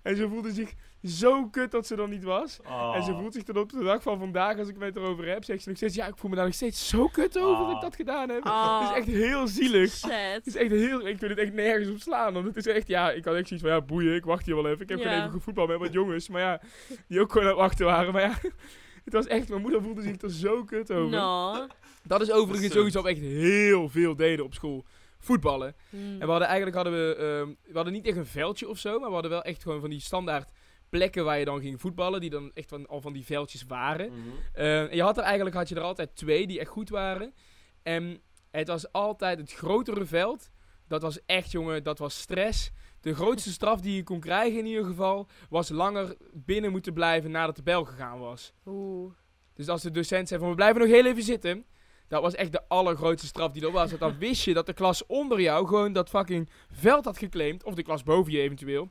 Speaker 2: En ze voelde zich zo kut dat ze er niet was.
Speaker 3: Oh.
Speaker 2: En ze voelt zich dan op de dag van vandaag, als ik het erover heb, zegt ze nog steeds... Ja, ik voel me daar nog steeds zo kut over dat ik
Speaker 3: Oh.
Speaker 2: dat gedaan heb.
Speaker 1: Oh.
Speaker 2: Het is echt heel zielig. Het is echt heel... Ik vind het echt nergens op slaan. Want het is echt... Ja, ik had echt zoiets van... Ja, boeien, ik wacht hier wel even. Ik heb
Speaker 1: Ja.
Speaker 2: gewoon even gevoetbald met wat jongens. Maar ja, die ook gewoon aan het wachten waren. Maar ja... Het was echt... Mijn moeder voelde zich er zo kut over.
Speaker 1: No.
Speaker 2: Dat is overigens sowieso echt heel veel deden op school. Voetballen.
Speaker 1: Hmm.
Speaker 2: En we hadden eigenlijk hadden we, ehm, we hadden niet echt een veldje of zo, maar we hadden wel echt gewoon van die standaard plekken waar je dan ging voetballen, die dan echt van, al van die veldjes waren.
Speaker 3: Mhm.
Speaker 2: Eh, en je had er eigenlijk had je er altijd twee die echt goed waren. En het was altijd het grotere veld. Dat was echt, jongen, dat was stress. De grootste straf die je kon krijgen in ieder geval, was langer binnen moeten blijven nadat de bel gegaan was.
Speaker 1: Oeh.
Speaker 2: Dus als de docent zei van we blijven nog heel even zitten. Dat was echt de allergrootste straf die er was. Want dan wist je dat de klas onder jou gewoon dat fucking veld had geclaimd. Of de klas boven je eventueel.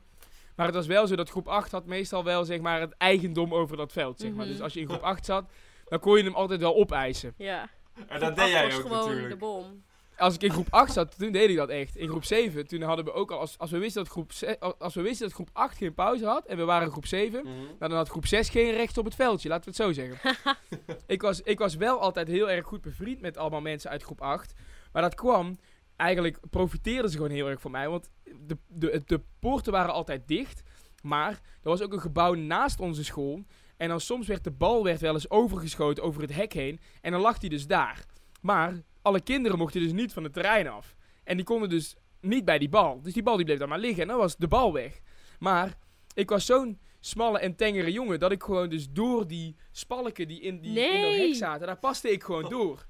Speaker 2: Maar het was wel zo dat groep 8 had meestal wel zeg maar het eigendom over dat veld. Zeg maar.
Speaker 1: Mhm.
Speaker 2: Dus als je in groep 8 zat, dan kon je hem altijd wel opeisen.
Speaker 1: Ja.
Speaker 3: En dat deed jij ook
Speaker 1: gewoon
Speaker 3: natuurlijk.
Speaker 1: de bom.
Speaker 2: Als ik in groep 8 zat, toen deed ik dat echt. In groep 7, toen hadden we ook al, als, als, we wisten dat groep als we wisten dat groep 8 geen pauze had en we waren in groep 7,
Speaker 3: Mhm.
Speaker 2: Nou, dan had groep 6 geen recht op het veldje, laten we het zo zeggen. ik, was, ik was wel altijd heel erg goed bevriend met allemaal mensen uit groep 8. Maar dat kwam, eigenlijk profiteerden ze gewoon heel erg van mij. Want de, de, de poorten waren altijd dicht. Maar er was ook een gebouw naast onze school. En dan soms werd de bal werd wel eens overgeschoten over het hek heen. En dan lag die dus daar. Maar alle kinderen mochten dus niet van het terrein af. En die konden dus niet bij die bal. Dus die bal die bleef daar maar liggen. En dan was de bal weg. Maar ik was zo'n smalle en tengere jongen dat ik gewoon dus door die spalken die in, die in dat
Speaker 1: Nee.
Speaker 2: hek zaten, daar paste ik gewoon door.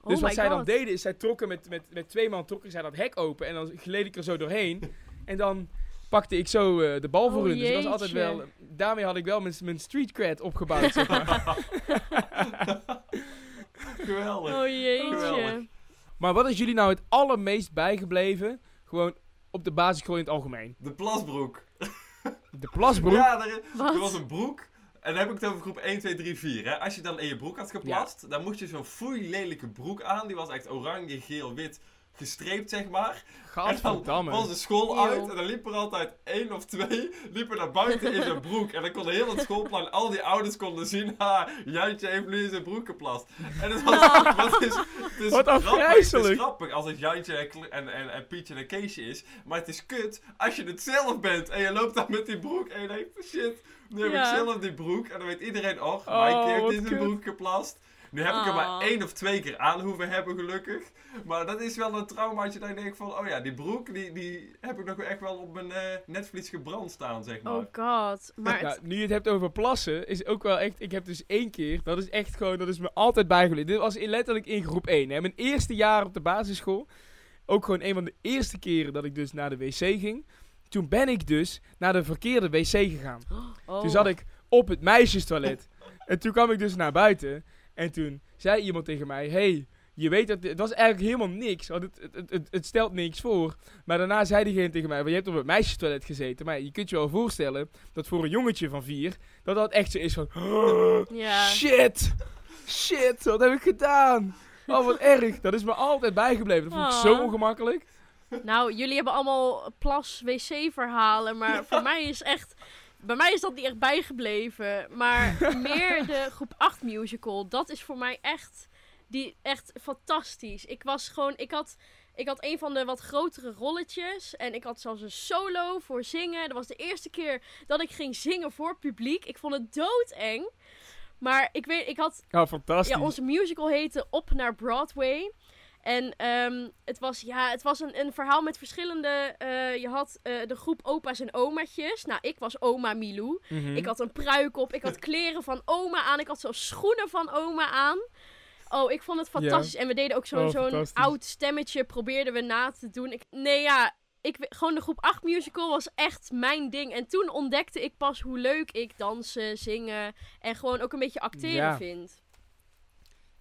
Speaker 1: Oh
Speaker 2: Dus wat zij dan deden is, zij trokken met, met, met twee man trokken zij dat hek open en dan gleed ik er zo doorheen. en dan pakte ik zo eh, de bal voor
Speaker 1: Oh,
Speaker 2: hun. Dus dat was altijd wel, daarmee had ik wel mijn, mijn street cred opgebouwd, zeg maar.
Speaker 3: Geweldig.
Speaker 1: Oh jeetje.
Speaker 3: Geweldig.
Speaker 2: Maar wat is jullie nou het allermeest bijgebleven, gewoon op de basisschool in het algemeen?
Speaker 3: De plasbroek.
Speaker 2: De plasbroek?
Speaker 3: Ja, er, er was een broek. En dan heb ik het over groep 1, 2, 3, 4. Hè. Als je dan in je broek had geplast, dan moest je zo'n foei lelijke broek aan. Die was echt oranje, geel, wit gestreept, zeg maar. En dan
Speaker 2: Gadverdamme.
Speaker 3: was de school
Speaker 1: Eeuw.
Speaker 3: uit en dan liep er altijd één of twee liepen naar buiten in zijn broek. En dan kon heel het schoolplan, al die ouders konden zien, ha, Jantje heeft nu in zijn broek geplast. En het was, wat is, het is
Speaker 2: Wat
Speaker 3: grappig, het is grappig als het Jantje en, en, en, en Pietje en Keesje is. Maar het is kut als je het zelf bent en je loopt dan met die broek en je denkt, shit, nu heb
Speaker 1: Ja.
Speaker 3: ik zelf die broek. En dan weet iedereen, oh,
Speaker 2: Oh,
Speaker 3: Mike heeft in zijn broek geplast. Nu heb ik er maar
Speaker 1: Ah.
Speaker 3: één of twee keer aan hoeven hebben, gelukkig. Maar dat is wel een traumaatje dat je denkt van, oh ja, die broek, die, die heb ik nog echt wel op mijn eh netvlies gebrand staan, zeg maar.
Speaker 1: Oh god. Maar
Speaker 2: nu je het hebt over plassen, is ook wel echt. Ik heb dus één keer, dat is echt gewoon, dat is me altijd bijgebleven. Dit was in, letterlijk in groep 1. Hè. Mijn eerste jaar op de basisschool. Ook gewoon een van de eerste keren dat ik dus naar de wc ging. Toen ben ik dus naar de verkeerde wc gegaan.
Speaker 1: oh.
Speaker 2: Toen zat ik op het meisjestoilet. en toen kwam ik dus naar buiten. En toen zei iemand tegen mij: Hey, je weet dat. Het was eigenlijk helemaal niks. Want het, het, het, stelt niks voor. Maar daarna zei diegene tegen mij: "Want Je hebt op het meisjestoilet gezeten. Maar je kunt je wel voorstellen dat voor een jongetje van vier. dat dat echt zo is van.
Speaker 1: Ja.
Speaker 2: Shit! Shit, wat heb ik gedaan? Oh, wat erg. Dat is me altijd bijgebleven. Dat vond ik zo
Speaker 1: Ah.
Speaker 2: ongemakkelijk.
Speaker 1: Nou, jullie hebben allemaal plas wc verhalen, maar voor mij is echt bij mij is dat niet echt bijgebleven, maar meer de groep 8 musical, dat is voor mij echt die echt fantastisch. Ik was gewoon ik had Ik had een van de wat grotere rolletjes. En ik had zelfs een solo voor zingen. Dat was de eerste keer dat ik ging zingen voor publiek. Ik vond het doodeng. Maar ik weet, ik had
Speaker 2: Oh, fantastisch.
Speaker 1: ja, onze musical heette Op naar Broadway. En ehm, het was, ja, het was een, een verhaal met verschillende... eh, je had eh, de groep opa's en omaatjes. Nou, ik was oma Milou.
Speaker 2: Mhm.
Speaker 1: Ik had een pruik op. Ik had kleren van oma aan. Ik had zelfs schoenen van oma aan. Oh, ik vond het fantastisch. En we deden ook zo'n
Speaker 2: Oh,
Speaker 1: zo'n oud stemmetje. Probeerden we na te doen. Ik, nee, ja. Ik, gewoon de groep 8 musical was echt mijn ding. En toen ontdekte ik pas hoe leuk ik dansen, zingen en gewoon ook een beetje acteren
Speaker 2: Ja.
Speaker 1: vind.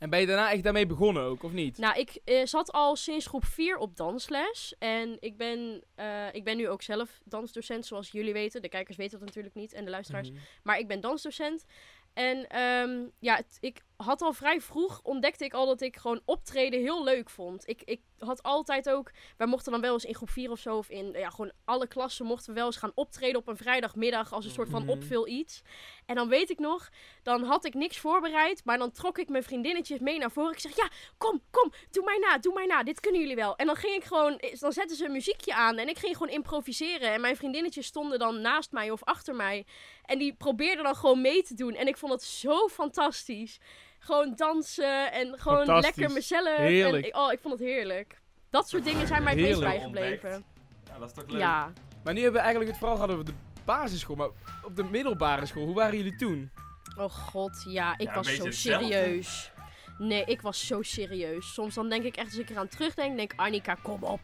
Speaker 2: En ben je daarna echt daarmee begonnen ook, of niet?
Speaker 1: Nou, ik eh, zat al sinds groep 4 op dansles. En ik ben, eh, ik ben nu ook zelf dansdocent, zoals jullie weten. De kijkers weten dat natuurlijk niet en de luisteraars.
Speaker 2: Mhm.
Speaker 1: Maar ik ben dansdocent. En ehm, ja, het- ik had al vrij vroeg, ontdekte ik al dat ik gewoon optreden heel leuk vond. Ik, ik had altijd ook, wij mochten dan wel eens in groep 4 of zo, of in ja, gewoon alle klassen mochten we wel eens gaan optreden op een vrijdagmiddag als een soort van
Speaker 2: Mhm.
Speaker 1: opvul iets. En dan weet ik nog, dan had ik niks voorbereid, maar dan trok ik mijn vriendinnetjes mee naar voren. Ik zeg, ja, kom, kom, doe mij na, doe mij na, dit kunnen jullie wel. En dan ging ik gewoon, dan zetten ze een muziekje aan en ik ging gewoon improviseren. En mijn vriendinnetjes stonden dan naast mij of achter mij. En die probeerden dan gewoon mee te doen. En ik vond het zo fantastisch. Gewoon dansen en gewoon lekker mezelf.
Speaker 2: Heerlijk.
Speaker 1: En ik- oh, ik vond het heerlijk. Dat soort dingen zijn mij het meest
Speaker 2: Heerlijk.
Speaker 1: bijgebleven.
Speaker 3: Ja, dat is toch leuk?
Speaker 1: Ja.
Speaker 2: Maar nu hebben we eigenlijk het vooral gehad over de basisschool. Maar op de middelbare school, hoe waren jullie toen?
Speaker 1: Oh god, ja, ik
Speaker 3: Ja,
Speaker 1: was zo serieus. Nee, ik was zo serieus. Soms dan denk ik echt, als ik eraan terugdenk, denk ik, Annika, kom op.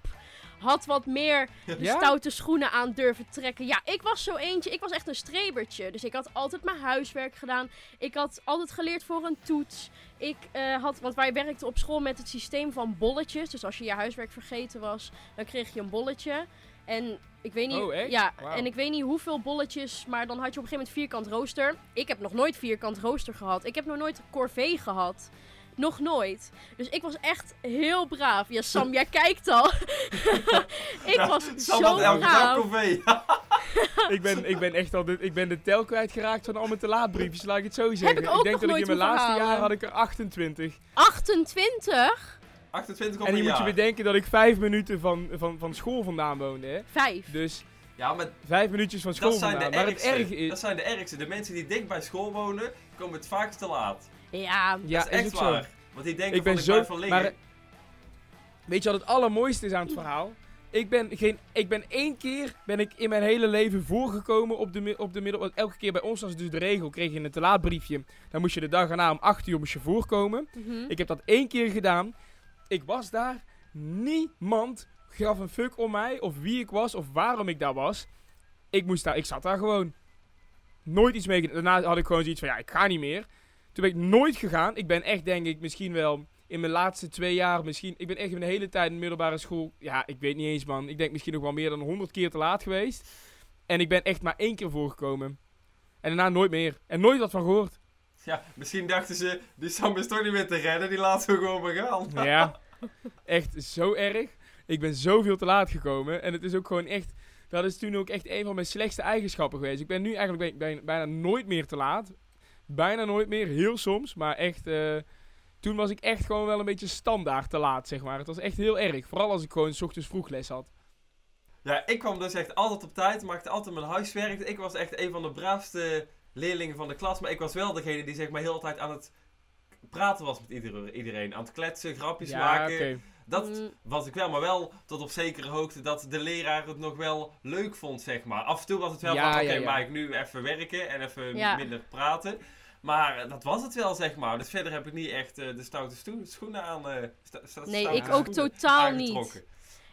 Speaker 1: Had wat meer de
Speaker 2: Ja?
Speaker 1: stoute schoenen aan durven trekken. Ja, ik was zo eentje. Ik was echt een strebertje. Dus ik had altijd mijn huiswerk gedaan. Ik had altijd geleerd voor een toets. Ik eh, had, want wij werkten op school met het systeem van bolletjes. Dus als je je huiswerk vergeten was, dan kreeg je een bolletje. En ik weet niet,
Speaker 2: Oh,
Speaker 1: ja, en ik weet niet hoeveel bolletjes, maar dan had je op een gegeven moment vierkant rooster. Ik heb nog nooit vierkant rooster gehad. Ik heb nog nooit corvée gehad. Nog nooit. Dus ik was echt heel braaf. Ja, Sam, jij kijkt al. ik was
Speaker 3: Sam
Speaker 1: zo
Speaker 3: had elke
Speaker 1: braaf.
Speaker 2: ik, ben, ik ben echt al de, ik ben de tel kwijtgeraakt van al mijn te laat briefjes, laat ik het zo zeggen.
Speaker 1: ik ook
Speaker 2: denk
Speaker 1: nog
Speaker 2: dat ik in mijn laatste jaar had ik er 28.
Speaker 1: 28?
Speaker 3: 28 op
Speaker 2: En je moet je bedenken dat ik vijf minuten van, van, van school vandaan woonde. Hè?
Speaker 1: Vijf.
Speaker 2: Dus
Speaker 3: Ja, maar
Speaker 2: vijf minuutjes van school
Speaker 3: dat zijn, de
Speaker 2: vandaan. Maar het
Speaker 3: ergste.
Speaker 2: erge is...
Speaker 3: dat zijn de ergste. De mensen die dicht bij school wonen, komen het vaakst te laat.
Speaker 1: Ja,
Speaker 2: ja,
Speaker 3: dat is echt
Speaker 2: ook zo.
Speaker 3: waar. Want die denken
Speaker 2: Ik ben
Speaker 3: van,
Speaker 2: zo...
Speaker 3: ik blijf van liggen.
Speaker 2: Maar, weet je wat het allermooiste is aan het verhaal? Ik ben, geen, ik ben één keer ben ik in mijn hele leven voorgekomen op de, op de middel... want Elke keer bij ons was het dus de regel, kreeg je een te laat briefje. Dan moest je de dag erna om 8 uur moest je voorkomen.
Speaker 1: mhm.
Speaker 2: Ik heb dat één keer gedaan. Ik was daar. Niemand gaf een fuck om mij. Of wie ik was. Of waarom ik daar was. Ik moest daar. Ik zat daar gewoon. Nooit iets mee. gedaan. Daarna had ik gewoon zoiets van. Ja, ik ga niet meer. Toen ben ik nooit gegaan. Ik ben echt denk ik misschien wel. In mijn laatste twee jaar misschien. Ik ben echt mijn hele tijd in de middelbare school. Ja, ik weet niet eens man. Ik denk misschien nog wel meer dan 100 keer te laat geweest. En ik ben echt maar één keer voorgekomen. En daarna nooit meer. En nooit wat van gehoord.
Speaker 3: Ja, misschien dachten ze, die Sam is toch niet meer te redden, die laten we gewoon maar gaan.
Speaker 2: Ja, echt zo erg. Ik ben zoveel te laat gekomen. En het is ook gewoon echt... Dat is toen ook echt een van mijn slechtste eigenschappen geweest. Ik ben nu eigenlijk bijna nooit meer te laat. Bijna nooit meer, heel soms. Maar echt... eh, toen was ik echt gewoon wel een beetje standaard te laat, zeg maar. Het was echt heel erg. Vooral als ik gewoon 's ochtends vroeg les had.
Speaker 3: Ja, ik kwam dus echt altijd op tijd, maakte altijd mijn huiswerk. Ik was echt een van de braafste leerlingen van de klas. Maar ik was wel degene die zeg maar heel de tijd aan het praten was met ieder- iedereen. Aan het kletsen, grapjes
Speaker 2: Ja,
Speaker 3: maken. Dat
Speaker 1: Mm.
Speaker 3: was ik wel, maar wel tot op zekere hoogte dat de leraar het nog wel leuk vond, zeg maar. Af en toe was het wel
Speaker 2: Ja,
Speaker 3: van, oké,
Speaker 2: ja, ja.
Speaker 3: mag ik nu even werken en even
Speaker 1: Ja.
Speaker 3: minder praten. Maar dat was het wel, zeg maar. Dus verder heb ik niet echt eh, de stoute schoenen aan. eh, sta- sta-
Speaker 1: Nee, ik ook totaal niet.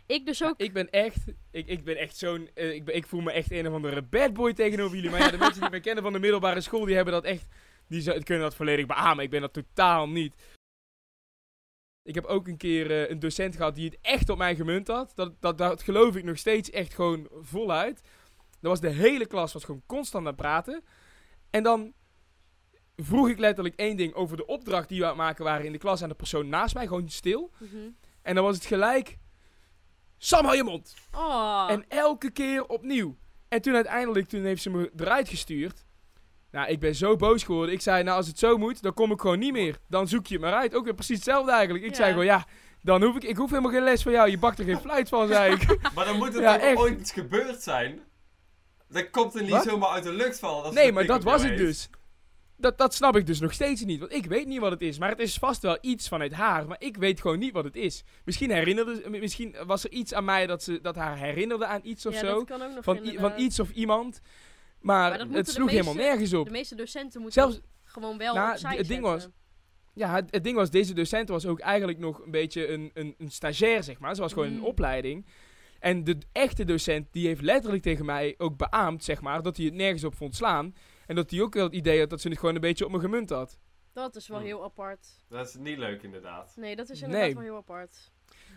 Speaker 1: Ik dus ook.
Speaker 2: Ik ben echt, ik, ik ben echt zo'n, eh, ik, ben, ik voel me echt een of andere bad boy tegenover jullie. Maar ja, de mensen die mij kennen van de middelbare school, die hebben dat echt, die kunnen dat volledig beamen. Ik ben dat totaal niet. Ik heb ook een keer eh, een docent gehad die het echt op mij gemunt had. Dat, dat, dat geloof ik nog steeds echt gewoon voluit. Dat was de hele klas was gewoon constant aan het praten. En dan vroeg ik letterlijk één ding over de opdracht die we aan het maken waren in de klas aan de persoon naast mij. Gewoon stil.
Speaker 1: Mhm.
Speaker 2: En dan was het gelijk... Sam, hou je mond!
Speaker 1: Oh.
Speaker 2: En elke keer opnieuw. En toen uiteindelijk, toen heeft ze me eruit gestuurd. Nou, ik ben zo boos geworden. Ik zei, nou als het zo moet, dan kom ik gewoon niet meer. Dan zoek je het maar uit. Ook weer precies hetzelfde eigenlijk. Ik
Speaker 1: Ja.
Speaker 2: zei gewoon, ja, dan hoef ik, ik hoef helemaal geen les van jou. Je bakt er geen fluit van, zei ik.
Speaker 3: Maar dan moet er
Speaker 2: Ja,
Speaker 3: ooit iets gebeurd zijn? Dan komt er niet
Speaker 2: Wat?
Speaker 3: zomaar uit de lucht vallen.
Speaker 2: Nee, maar dat was het
Speaker 3: heeft.
Speaker 2: dus. Dat, dat snap ik dus nog steeds niet. Want ik weet niet wat het is. Maar het is vast wel iets vanuit haar. Maar ik weet gewoon niet wat het is. Misschien herinnerde Misschien was er iets aan mij dat, ze, dat haar herinnerde aan iets of
Speaker 1: ja,
Speaker 2: zo.
Speaker 1: dat kan ook nog
Speaker 2: Van, van iets of iemand. Maar, het sloeg helemaal nergens op.
Speaker 1: De meeste docenten moeten
Speaker 2: Zelfs,
Speaker 1: gewoon wel
Speaker 2: Nou,
Speaker 1: opzij
Speaker 2: het ding was- ja, het, het ding was, deze docent was ook eigenlijk nog een beetje een, een, een stagiair, zeg maar. Ze was gewoon
Speaker 1: Mm.
Speaker 2: een opleiding. En de echte docent, die heeft letterlijk tegen mij ook beaamd, zeg maar, dat hij het nergens op vond slaan. En dat hij ook wel het idee had dat ze het gewoon een beetje op me gemunt had.
Speaker 1: Dat is wel
Speaker 3: Hmm.
Speaker 1: heel apart.
Speaker 3: Dat is niet leuk, inderdaad.
Speaker 1: Nee, dat is inderdaad
Speaker 2: Nee.
Speaker 1: wel heel apart.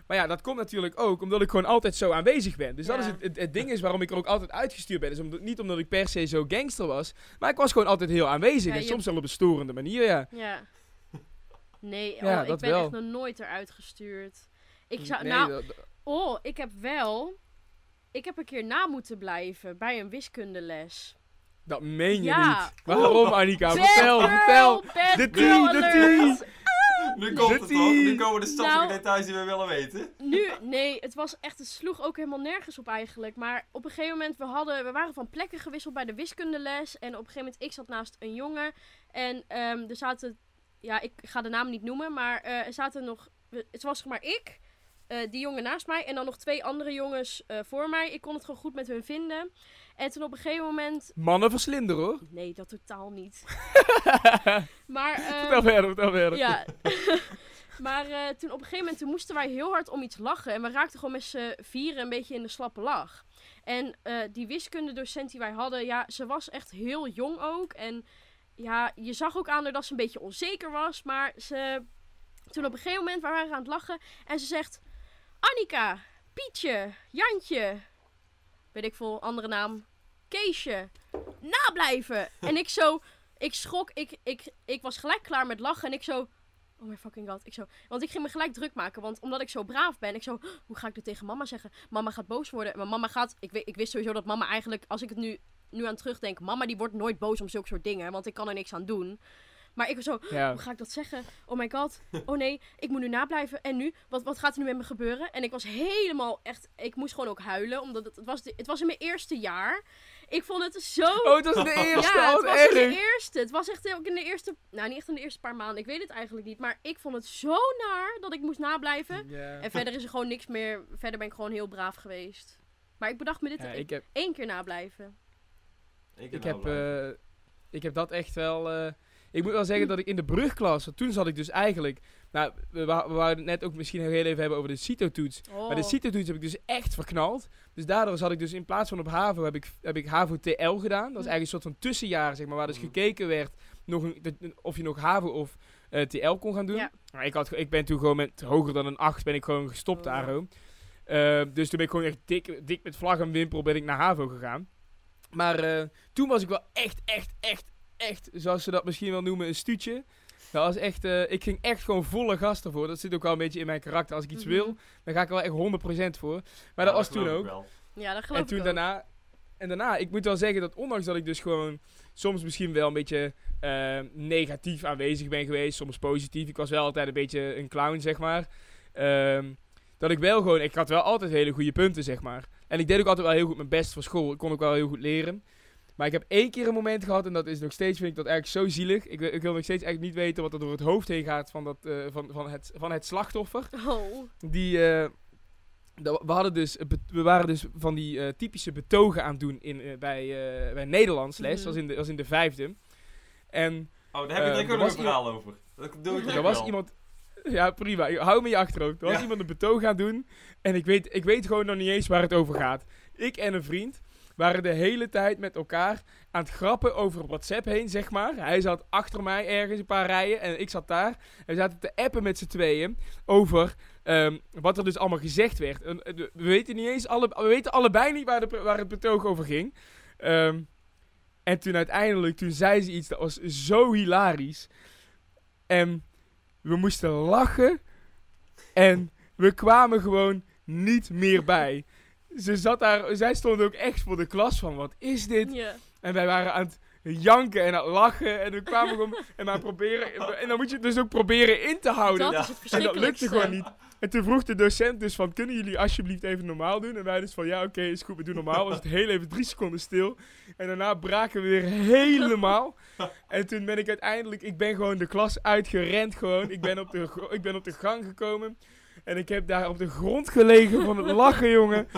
Speaker 2: Maar ja, dat komt natuurlijk ook omdat ik gewoon altijd zo aanwezig ben. Dus dat is het, het, het ding is waarom ik er ook altijd uitgestuurd ben. Is omdat, niet omdat ik per se zo gangster was, maar ik was gewoon altijd heel aanwezig.
Speaker 1: Ja,
Speaker 2: en soms wel op een storende manier, ja.
Speaker 1: Ja. Nee,
Speaker 2: Ja,
Speaker 1: oh, ik ben
Speaker 2: wel.
Speaker 1: echt nog nooit eruit gestuurd. Ik zou,
Speaker 2: Nee,
Speaker 1: nou,
Speaker 2: dat-
Speaker 1: oh, ik heb wel... Ik heb een keer na moeten blijven bij een wiskundeles.
Speaker 2: dat meen je
Speaker 1: Ja.
Speaker 2: niet. Waarom, Annika? Vertel, vertel. De tea, de
Speaker 1: alert.
Speaker 3: Nu komt het toch? Nu komen de stadselijke
Speaker 1: Nou-
Speaker 3: details die we willen weten.
Speaker 1: Nu, nee, het was echt, het sloeg ook helemaal nergens op eigenlijk. Maar op een gegeven moment, we, hadden, we waren van plekken gewisseld bij de wiskundeles. En op een gegeven moment, ik zat naast een jongen. En ehm, er zaten, ja, ik ga de naam niet noemen, maar eh, er zaten nog, het was zeg maar ik, eh, die jongen naast mij. En dan nog twee andere jongens eh, voor mij. Ik kon het gewoon goed met hun vinden. En toen op een gegeven moment,
Speaker 2: Mannen verslinder hoor.
Speaker 1: nee, dat totaal niet. maar, ehm,
Speaker 2: vertel verder, vertel verder.
Speaker 1: ja. maar eh, toen op een gegeven moment toen moesten wij heel hard om iets lachen. En we raakten gewoon met z'n vieren een beetje in de slappe lach. En die wiskundedocent die wij hadden, ja, ze was echt heel jong ook. En ja, je zag ook aan haar dat ze een beetje onzeker was. Maar ze, toen op een gegeven moment waren we aan het lachen. En ze zegt, Annika, Pietje, Jantje, weet ik veel, andere naam, Keesje, nablijven. en ik zo, ik schrok, ik, ik, ik was gelijk klaar met lachen en ik zo... Oh my fucking god. Ik zo, want ik ging me gelijk druk maken. Want omdat ik zo braaf ben, ik zo... Hoe ga ik dit tegen mama zeggen? Mama gaat boos worden. Maar mama gaat... Ik, ik wist sowieso dat mama eigenlijk... Als ik het nu, nu aan terugdenk... Mama die wordt nooit boos om zulke soort dingen. Want ik kan er niks aan doen. Maar ik was zo...
Speaker 2: Ja.
Speaker 1: Hoe ga ik dat zeggen? Oh my god. Oh nee, ik moet nu nablijven. En nu? Wat, wat gaat er nu met me gebeuren? En ik was helemaal echt... Ik moest gewoon ook huilen. Omdat het, het, was, de- het was in mijn eerste jaar. Ik vond het zo...
Speaker 2: Oh, het was de eerste.
Speaker 1: Ja,
Speaker 2: oh,
Speaker 1: het
Speaker 2: wat
Speaker 1: was in de
Speaker 2: erg.
Speaker 1: eerste. Het was echt ook in de eerste... Nou, niet echt in de eerste paar maanden. Ik weet het eigenlijk niet. Maar ik vond het zo naar dat ik moest nablijven. En verder is er gewoon niks meer... Verder ben ik gewoon heel braaf geweest. Maar ik bedacht me dit
Speaker 2: Ja,
Speaker 1: ik
Speaker 2: ik heb,
Speaker 1: één keer nablijven.
Speaker 2: ik, heb, eh, ik heb dat echt wel... eh, ik moet wel zeggen dat ik in de brugklas... want Toen zat ik dus eigenlijk... Nou, we, wa- we wouden het net ook misschien heel even hebben over de CITO-toets.
Speaker 1: Oh.
Speaker 2: Maar de CITO-toets heb ik dus echt verknald. Dus daardoor zat ik dus in plaats van op HAVO... heb ik, heb ik HAVO-TL gedaan. Dat is
Speaker 1: Hm.
Speaker 2: eigenlijk een soort van tussenjaar, zeg maar... waar dus
Speaker 3: Mhm.
Speaker 2: gekeken werd nog een, of je nog HAVO of eh, TL kon gaan doen.
Speaker 1: Ja.
Speaker 2: Maar ik, had, ik ben toen gewoon met hoger dan een 8 ben ik gewoon gestopt,
Speaker 1: Oh.
Speaker 2: Aro. Eh, dus toen ben ik gewoon echt dik, dik met vlag en wimpel ben ik naar HAVO gegaan. Maar eh, toen was ik wel echt, echt, echt, echt, zoals ze dat misschien wel noemen, een stuutje. Dat was echt, eh, ik ging echt gewoon volle gas ervoor. Dat zit ook wel een beetje in mijn karakter. Als ik iets
Speaker 1: Mhm.
Speaker 2: wil, dan ga ik er wel echt 100% voor. Maar dat was toen ook.
Speaker 1: Ja, dat geloof
Speaker 2: En toen
Speaker 1: ik
Speaker 2: daarna, en daarna, ik moet wel zeggen dat ondanks dat ik dus gewoon soms misschien wel een beetje eh, negatief aanwezig ben geweest, soms positief. Ik was wel altijd een beetje een clown, zeg maar. Ehm, dat ik wel gewoon, ik had wel altijd hele goede punten, zeg maar. En ik deed ook altijd wel heel goed mijn best voor school. Ik kon ook wel heel goed leren. Maar ik heb één keer een moment gehad, en dat is nog steeds, vind ik dat eigenlijk zo zielig. Ik, wil- ik wil nog steeds eigenlijk niet weten wat er door het hoofd heen gaat van, dat, eh, van, van, het, van het slachtoffer.
Speaker 1: Oh.
Speaker 2: Die, eh, dat- we, hadden dus, we waren dus van die eh, typische betogen aan het doen in, bij, eh, bij Nederlands les.
Speaker 1: Mhm.
Speaker 2: Was in de, was in de vijfde. En
Speaker 3: Oh, daar heb ik ook nog
Speaker 2: was
Speaker 3: een verhaal over. Dat doe ik
Speaker 2: er was
Speaker 3: wel.
Speaker 2: iemand... Ja, prima. Hou me je achterhoofd. Er was
Speaker 3: Ja.
Speaker 2: iemand een betoog aan het doen. En ik weet, ik weet gewoon nog niet eens waar het over gaat. Ik en een vriend waren de hele tijd met elkaar aan het grappen over WhatsApp heen, zeg maar. Hij zat achter mij ergens een paar rijen en ik zat daar. En we zaten te appen met z'n tweeën over ehm, wat er dus allemaal gezegd werd. Eh, we weten niet eens, alle, we weten allebei niet waar, de, waar het betoog over ging. Ehm, en toen uiteindelijk, toen zei ze iets, dat was zo hilarisch. En we moesten lachen. En we kwamen gewoon niet meer bij. Ze zat daar, zij stond ook echt voor de klas van, wat is dit?
Speaker 1: Ja.
Speaker 2: En wij waren aan het janken en aan het lachen. En we kwamen gewoon en aan het proberen. En dan moet je het dus ook proberen in te houden.
Speaker 1: Dat
Speaker 3: Ja.
Speaker 1: is het
Speaker 2: En dat lukte gewoon niet. En toen vroeg de docent dus van, kunnen jullie alsjeblieft even normaal doen? En wij dus van, ja oké, is goed, we doen normaal. Was het heel even drie seconden stil. En daarna braken we weer helemaal. En toen ben ik uiteindelijk, ik ben gewoon de klas uitgerend gewoon. Ik ben op de, ik ben op de gang gekomen. En ik heb daar op de grond gelegen van het lachen, jongen.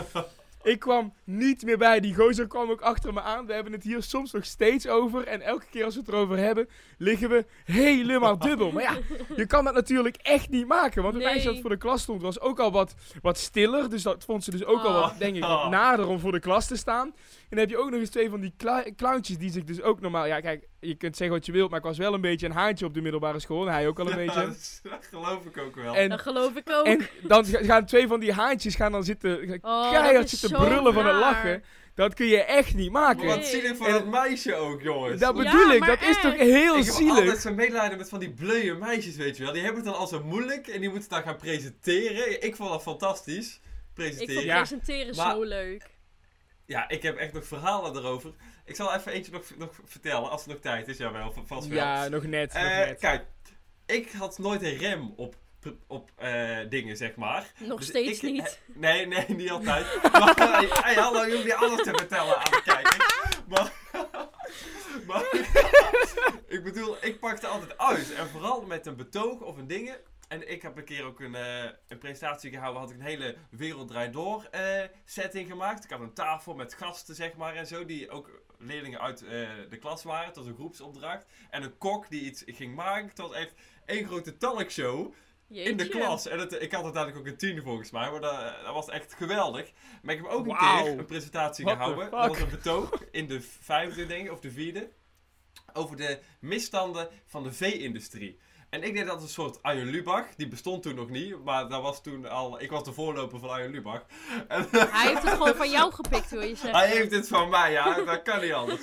Speaker 2: Ik kwam niet meer bij. Die gozer kwam ook achter me aan. We hebben het hier soms nog steeds over. En elke keer als we het erover hebben, liggen we helemaal dubbel. Maar ja, je kan dat natuurlijk echt niet maken. Want het
Speaker 1: Nee.
Speaker 2: meisje dat voor de klas stond, was ook al wat, wat stiller. Dus dat vond ze dus ook al
Speaker 1: Oh.
Speaker 2: wat, denk ik, wat nader om voor de klas te staan. En dan heb je ook nog eens twee van die clowntjes die zich dus ook normaal... Ja, kijk, je kunt zeggen wat je wilt, maar ik was wel een beetje een haantje op de middelbare school. En hij ook al een
Speaker 3: Ja,
Speaker 2: beetje.
Speaker 3: dat, geloof ik ook wel.
Speaker 2: En,
Speaker 1: Dat geloof ik ook.
Speaker 2: en dan ga- gaan twee van die haantjes gaan dan zitten,
Speaker 1: oh,
Speaker 2: keihard zitten brullen van het lachen. Dat kun je echt niet maken.
Speaker 3: Maar wat zielig van
Speaker 2: En-
Speaker 3: dat meisje ook, jongens.
Speaker 2: Dat
Speaker 1: Ja,
Speaker 2: bedoel ik, dat is toch heel
Speaker 3: ik heb
Speaker 2: zielig.
Speaker 3: altijd zo'n medelijden met van die bleuwe meisjes, weet je wel. Die hebben het dan al zo moeilijk en die moeten dan gaan presenteren. Ik vond dat fantastisch.
Speaker 1: Ik
Speaker 3: Presenteren.
Speaker 1: vond
Speaker 2: Ja.
Speaker 1: presenteren
Speaker 3: Maar-
Speaker 1: zo leuk.
Speaker 3: Ja, ik heb echt nog verhalen erover. Ik zal even eentje nog, nog vertellen, als er nog tijd is. Jawel, vast wel.
Speaker 2: Ja, nog net. nog
Speaker 3: Eh,
Speaker 2: net.
Speaker 3: kijk, ik had nooit een rem op, op eh, dingen, zeg maar.
Speaker 1: Nog
Speaker 3: Dus
Speaker 1: steeds
Speaker 3: ik-
Speaker 1: niet.
Speaker 3: eh, nee, nee, niet altijd. maar, hey, hey, hallo, je hoeft niet alles te vertellen aan de kijkers. Maar, maar ik bedoel, ik pakte altijd uit. En vooral met een betoog of een dingen. En ik heb een keer ook een, eh, een presentatie gehouden. Had ik een hele Wereld Draait Door eh, setting gemaakt. Ik had een tafel met gasten, zeg maar, en zo. Die ook leerlingen uit eh, de klas waren. Het was een groepsopdracht. En een kok die iets ging maken. Het was echt één grote talkshow in de klas. En het, ik had uiteindelijk ook een tien volgens mij, maar dat, dat was echt geweldig. Maar ik heb ook een keer een presentatie
Speaker 2: What
Speaker 3: gehouden. Dat was een betoog in de vijfde, denk ik, of de vierde. Over de misstanden van de vee-industrie. En ik deed dat een soort Arjen Lubach. Die bestond toen nog niet, maar dat was toen al... Ik was de voorloper van Arjen Lubach. En,
Speaker 1: Hij heeft het gewoon van jou gepikt, wil je zeggen.
Speaker 3: hij heeft dit van mij, ja. Dat kan niet anders.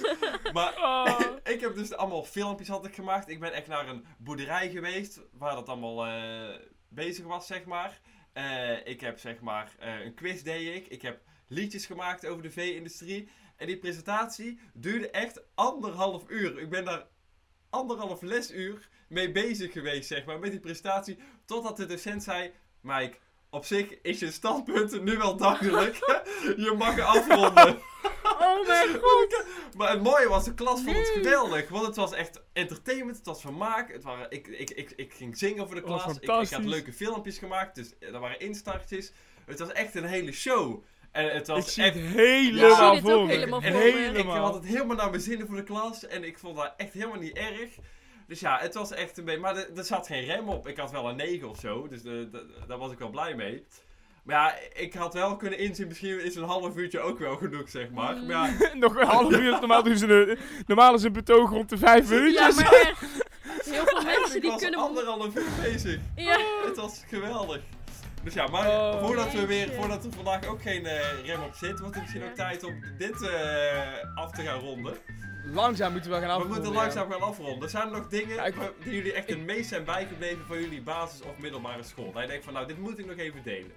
Speaker 3: Maar
Speaker 2: Oh.
Speaker 3: ik heb dus allemaal filmpjes had ik gemaakt. Ik ben echt naar een boerderij geweest waar dat allemaal eh, bezig was, zeg maar. Eh, ik heb zeg maar eh, een quiz deed ik. Ik heb liedjes gemaakt over de vee-industrie. En die presentatie duurde echt anderhalf uur. Ik ben daar anderhalf lesuur mee bezig geweest, zeg maar, met die presentatie. Totdat de docent zei, Mike, op zich is je standpunt nu wel duidelijk. je mag afronden.
Speaker 1: Oh mijn god.
Speaker 3: Maar het mooie was, de klas vond het
Speaker 1: Nee.
Speaker 3: geweldig. Want het was echt entertainment, het was vermaak. Het waren, ik, ik, ik, ik ging zingen voor de klas. Ik, had leuke filmpjes gemaakt, dus er waren instartjes. Het was echt een hele show. En het was
Speaker 2: Ik zie
Speaker 3: echt...
Speaker 2: helemaal
Speaker 1: dit
Speaker 2: voor
Speaker 1: helemaal
Speaker 3: ik, had het helemaal naar mijn zinnen voor de klas. En ik vond dat echt helemaal niet erg. Dus ja, het was echt een beetje... Maar er, er zat geen rem op. Ik had wel een 9 of zo. Dus de, de- daar was ik wel blij mee. Maar ja, ik had wel kunnen inzien, misschien is een half uurtje ook wel genoeg, zeg maar.
Speaker 1: Mm.
Speaker 3: Maar ja,
Speaker 2: Nog een half uur. Normaal, doen ze een, normaal is een betoog rond de vijf
Speaker 1: Ja,
Speaker 2: minuutjes.
Speaker 1: maar echt. Heel veel mensen
Speaker 3: ik
Speaker 1: die
Speaker 3: was
Speaker 1: kunnen...
Speaker 3: anderhalf uur bezig.
Speaker 1: Ja.
Speaker 3: Het was geweldig. Dus ja, maar
Speaker 2: Oh.
Speaker 3: voordat we weer, voordat er vandaag ook geen eh, rem op zit, wordt het misschien
Speaker 1: Ja.
Speaker 3: ook tijd om dit eh, af te gaan ronden.
Speaker 2: Langzaam moeten we gaan
Speaker 3: we
Speaker 2: afronden.
Speaker 3: moeten langzaam gaan afronden. Zijn er nog dingen
Speaker 2: Ja, ik-
Speaker 3: wa- die jullie echt het meest zijn bijgebleven van jullie basis- of middelbare school? Dat je denkt van, nou, dit moet ik nog even delen.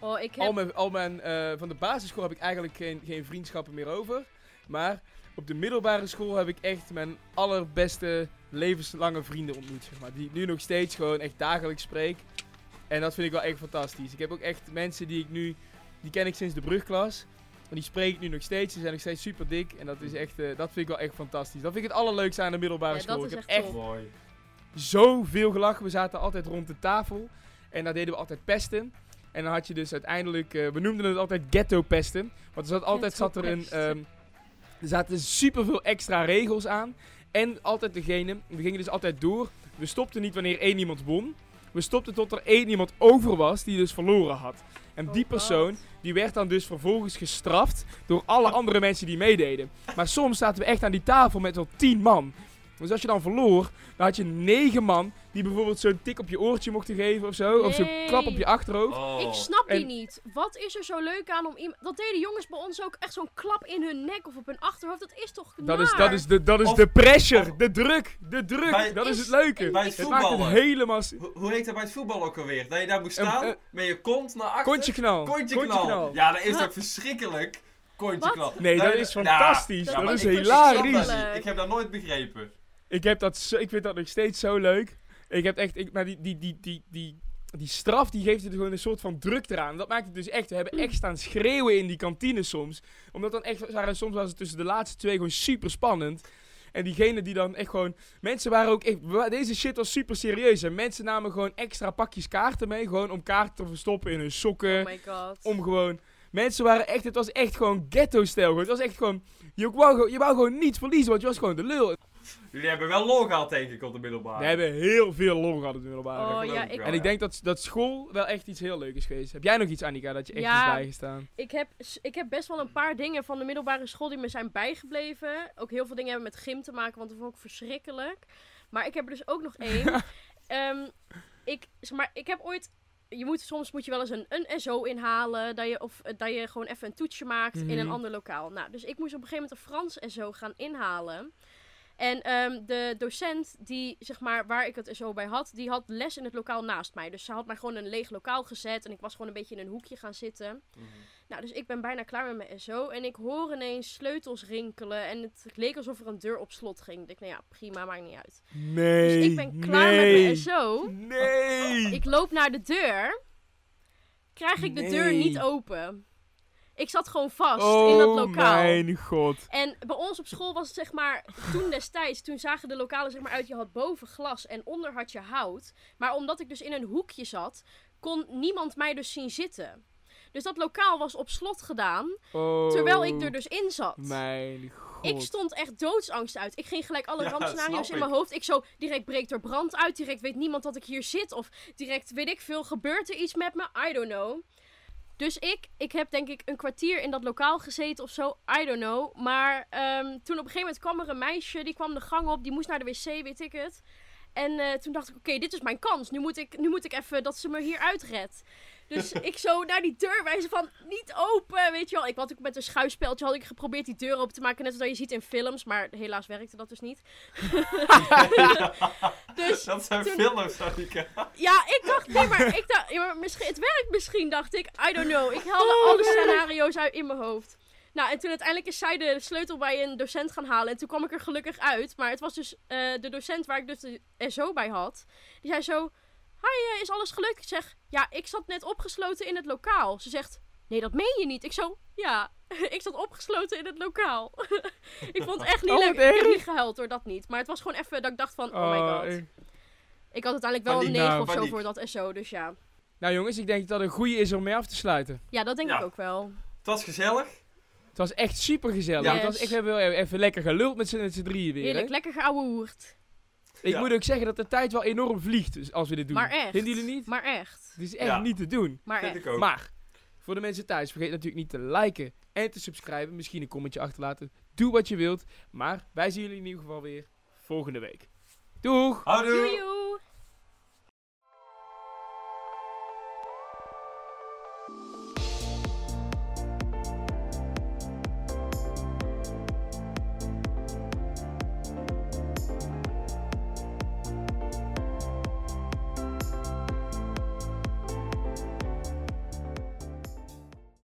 Speaker 1: Oh, ik
Speaker 2: Al
Speaker 1: heb...
Speaker 2: mijn, al mijn eh, van de basisschool heb ik eigenlijk geen, geen vriendschappen meer over. Maar op de middelbare school heb ik echt mijn allerbeste levenslange vrienden ontmoet. Zeg maar, die ik nu nog steeds gewoon echt dagelijks spreek. En dat vind ik wel echt fantastisch. Ik heb ook echt mensen die ik nu, die ken ik sinds de brugklas. En die spreek ik nu nog steeds. Ze zijn nog steeds super dik. En dat is echt, eh, dat vind ik wel echt fantastisch. Dat vind ik het allerleukste aan de middelbare
Speaker 1: Ja,
Speaker 2: school.
Speaker 1: dat
Speaker 2: ik
Speaker 1: is
Speaker 2: heb
Speaker 1: echt.
Speaker 3: Mooi.
Speaker 2: zoveel gelachen. We zaten altijd rond de tafel. En daar deden we altijd pesten. En dan had je dus uiteindelijk, eh, we noemden het altijd ghetto pesten. Want er zat altijd zat er een, ehm, er zaten superveel extra regels aan. En altijd degene, we gingen dus altijd door. We stopten niet wanneer één iemand won. We stopten tot er één iemand over was die dus verloren had. En die persoon, die werd dan dus vervolgens gestraft door alle andere mensen die meededen. Maar soms zaten we echt aan die tafel met wel tien man. Dus als je dan verloor, dan had je negen man die bijvoorbeeld zo'n tik op je oortje mochten geven of zo. Of zo'n klap op je achterhoofd.
Speaker 3: Oh.
Speaker 1: Ik snap die
Speaker 2: En-
Speaker 1: niet. Wat is er zo leuk aan om iemand... Dat deden jongens bij ons ook echt zo'n klap in hun nek of op hun achterhoofd. Dat is toch
Speaker 2: Dat is, dat is, de, dat is
Speaker 3: Of-
Speaker 2: de pressure,
Speaker 3: of-
Speaker 2: de druk, de druk.
Speaker 3: Bij-
Speaker 2: dat is
Speaker 1: is-
Speaker 2: het leuke.
Speaker 3: bij het
Speaker 2: Het maakt het helemaal...
Speaker 3: Hoe, hoe heet dat bij het voetbal ook alweer? Dat je daar moest
Speaker 2: Een-
Speaker 3: staan, met je kont naar achter.
Speaker 2: Kontje knal.
Speaker 3: Kontje
Speaker 2: Kontje
Speaker 3: knal.
Speaker 2: knal.
Speaker 3: Ja, dat is toch verschrikkelijk? Kontje knal.
Speaker 2: Nee, dat is fantastisch.
Speaker 3: ja,
Speaker 2: dat is hilarisch.
Speaker 3: Ik heb dat nooit begrepen.
Speaker 2: Ik, heb dat zo, ik vind dat nog steeds zo leuk. Ik heb echt, ik, maar die, die, die, die, die, die straf die geeft het gewoon een soort van druk eraan. Dat maakt het dus echt. We hebben echt staan schreeuwen in die kantine soms. Omdat dan echt, waren, soms was het tussen de laatste twee gewoon super spannend. En diegene die dan echt gewoon. Mensen waren ook echt. Deze shit was super serieus. En mensen namen gewoon extra pakjes kaarten mee. Gewoon om kaarten te verstoppen in hun sokken.
Speaker 1: Oh my god.
Speaker 2: om gewoon. Mensen waren echt. Het was echt gewoon ghetto-stijl. Het was echt gewoon. Je wou, gewoon- je wou gewoon niet verliezen, want je was gewoon de lul.
Speaker 3: Jullie hebben wel lol gehad, denk ik, op de middelbare.
Speaker 2: We hebben heel veel lol gehad op de middelbare.
Speaker 1: Oh ja,
Speaker 3: ik.
Speaker 2: En ik denk dat, dat school wel echt iets heel leuks is geweest. Heb jij nog iets, Annika, dat je echt
Speaker 1: Ja.
Speaker 2: is bijgestaan?
Speaker 1: ik, heb, ik heb best wel een paar dingen van de middelbare school die me zijn bijgebleven. Ook heel veel dingen hebben met gym te maken, want dat vond ik verschrikkelijk. Maar ik heb er dus ook nog één. Ehm, ik, zeg maar, ik heb ooit... Je moet, soms moet je wel eens een, een SO inhalen. Dat je, of eh, dat je gewoon even een toetsje maakt in een
Speaker 2: Mhm.
Speaker 1: ander lokaal. Nou, dus ik moest op een gegeven moment een Frans SO gaan inhalen. En ehm, de docent die, zeg maar, waar ik het SO bij had, die had les in het lokaal naast mij. Dus ze had mij gewoon een leeg lokaal gezet en ik was gewoon een beetje in een hoekje gaan zitten.
Speaker 3: Mhm.
Speaker 1: Nou, dus ik ben bijna klaar met mijn SO en ik hoor ineens sleutels rinkelen en het leek alsof er een deur op slot ging. Ik dacht, nou ja, prima, maakt niet uit.
Speaker 2: Nee.
Speaker 1: Dus ik ben klaar
Speaker 2: nee,
Speaker 1: met mijn SO.
Speaker 2: Nee.
Speaker 1: Ik loop naar de deur, krijg ik de deur niet open. Ik zat gewoon vast
Speaker 2: oh
Speaker 1: in dat lokaal.
Speaker 2: mijn god.
Speaker 1: En bij ons op school was het zeg maar, toen destijds, toen zagen de lokalen zeg maar uit, je had boven glas en onder had je hout. Maar omdat ik dus in een hoekje zat, kon niemand mij dus zien zitten. Dus dat lokaal was op slot gedaan,
Speaker 2: Oh,
Speaker 1: terwijl ik er dus in zat.
Speaker 2: Mijn god.
Speaker 1: Ik stond echt doodsangst uit. Ik ging gelijk alle
Speaker 3: Ja,
Speaker 1: rampscenario's in
Speaker 3: ik.
Speaker 1: mijn hoofd. Ik zo, direct breekt er brand uit. Direct weet niemand dat ik hier zit. Of direct, weet ik veel, gebeurt er iets met me? I don't know. Dus ik, ik heb denk ik een kwartier in dat lokaal gezeten of zo. I don't know. Maar ehm, toen op een gegeven moment kwam er een meisje. Die kwam de gang op. Die moest naar de wc, weet ik het. En eh, toen dacht ik, oké, dit is mijn kans. Nu moet, ik, nu moet ik even dat ze me hier uitredt. Dus ik zo naar die deur wijzen van, niet open, weet je wel. Ik had ook met een schuifspeldje had ik geprobeerd die deur open te maken. Net zoals je ziet in films. Maar helaas werkte dat dus niet. dus
Speaker 3: Dat zijn
Speaker 1: toen-
Speaker 3: films, Annika.
Speaker 1: ja, ik dacht, nee, maar ik dacht, ja, maar misschien, het werkt misschien, dacht ik. I don't know. Ik haalde
Speaker 2: Oh,
Speaker 1: alle scenario's uit in mijn hoofd. Nou, en toen uiteindelijk is zij de sleutel bij een docent gaan halen. En toen kwam ik er gelukkig uit. Maar het was dus eh, de docent waar ik dus de SO bij had. Die zei zo, hi, eh, is alles gelukt? Ik zeg, ja, ik zat net opgesloten in het lokaal. Ze zegt, nee, dat meen je niet. Ik zo, ja, ik zat opgesloten in het lokaal. ik vond het echt niet
Speaker 2: Oh,
Speaker 1: leuk. Ik heb niet gehuild door dat niet. Maar het was gewoon even dat ik dacht van, oh, my god. Ik had uiteindelijk wel
Speaker 3: Paniek,
Speaker 1: een 9
Speaker 2: nou,
Speaker 1: of zo voor dat SO, dus ja.
Speaker 2: Nou jongens, ik denk dat het een goede is om mee af te sluiten.
Speaker 1: Ja, dat denk
Speaker 3: Ja.
Speaker 1: ik ook wel.
Speaker 3: Het was gezellig.
Speaker 2: Het was echt super gezellig.
Speaker 1: Ja.
Speaker 2: Het was
Speaker 1: Yes.
Speaker 2: echt, we hebben wel even lekker geluld met z'n met z'n drieën weer.
Speaker 1: Heerlijk,
Speaker 2: hè?
Speaker 1: lekker geouwehoerd.
Speaker 2: Ik
Speaker 3: Ja.
Speaker 2: moet ook zeggen dat de tijd wel enorm vliegt dus als we dit doen.
Speaker 1: Maar echt.
Speaker 2: Vinden jullie niet?
Speaker 1: Maar echt.
Speaker 2: Het is echt
Speaker 3: Ja.
Speaker 2: niet te doen.
Speaker 1: Maar
Speaker 3: Vind
Speaker 1: echt.
Speaker 3: ik ook.
Speaker 2: Maar, voor de mensen thuis, vergeet natuurlijk niet te liken en te subscriben. Misschien een commentje achterlaten. Doe wat je wilt. Maar wij zien jullie in ieder geval weer volgende week. Doeg!
Speaker 3: Houdoe!
Speaker 1: Joejoe!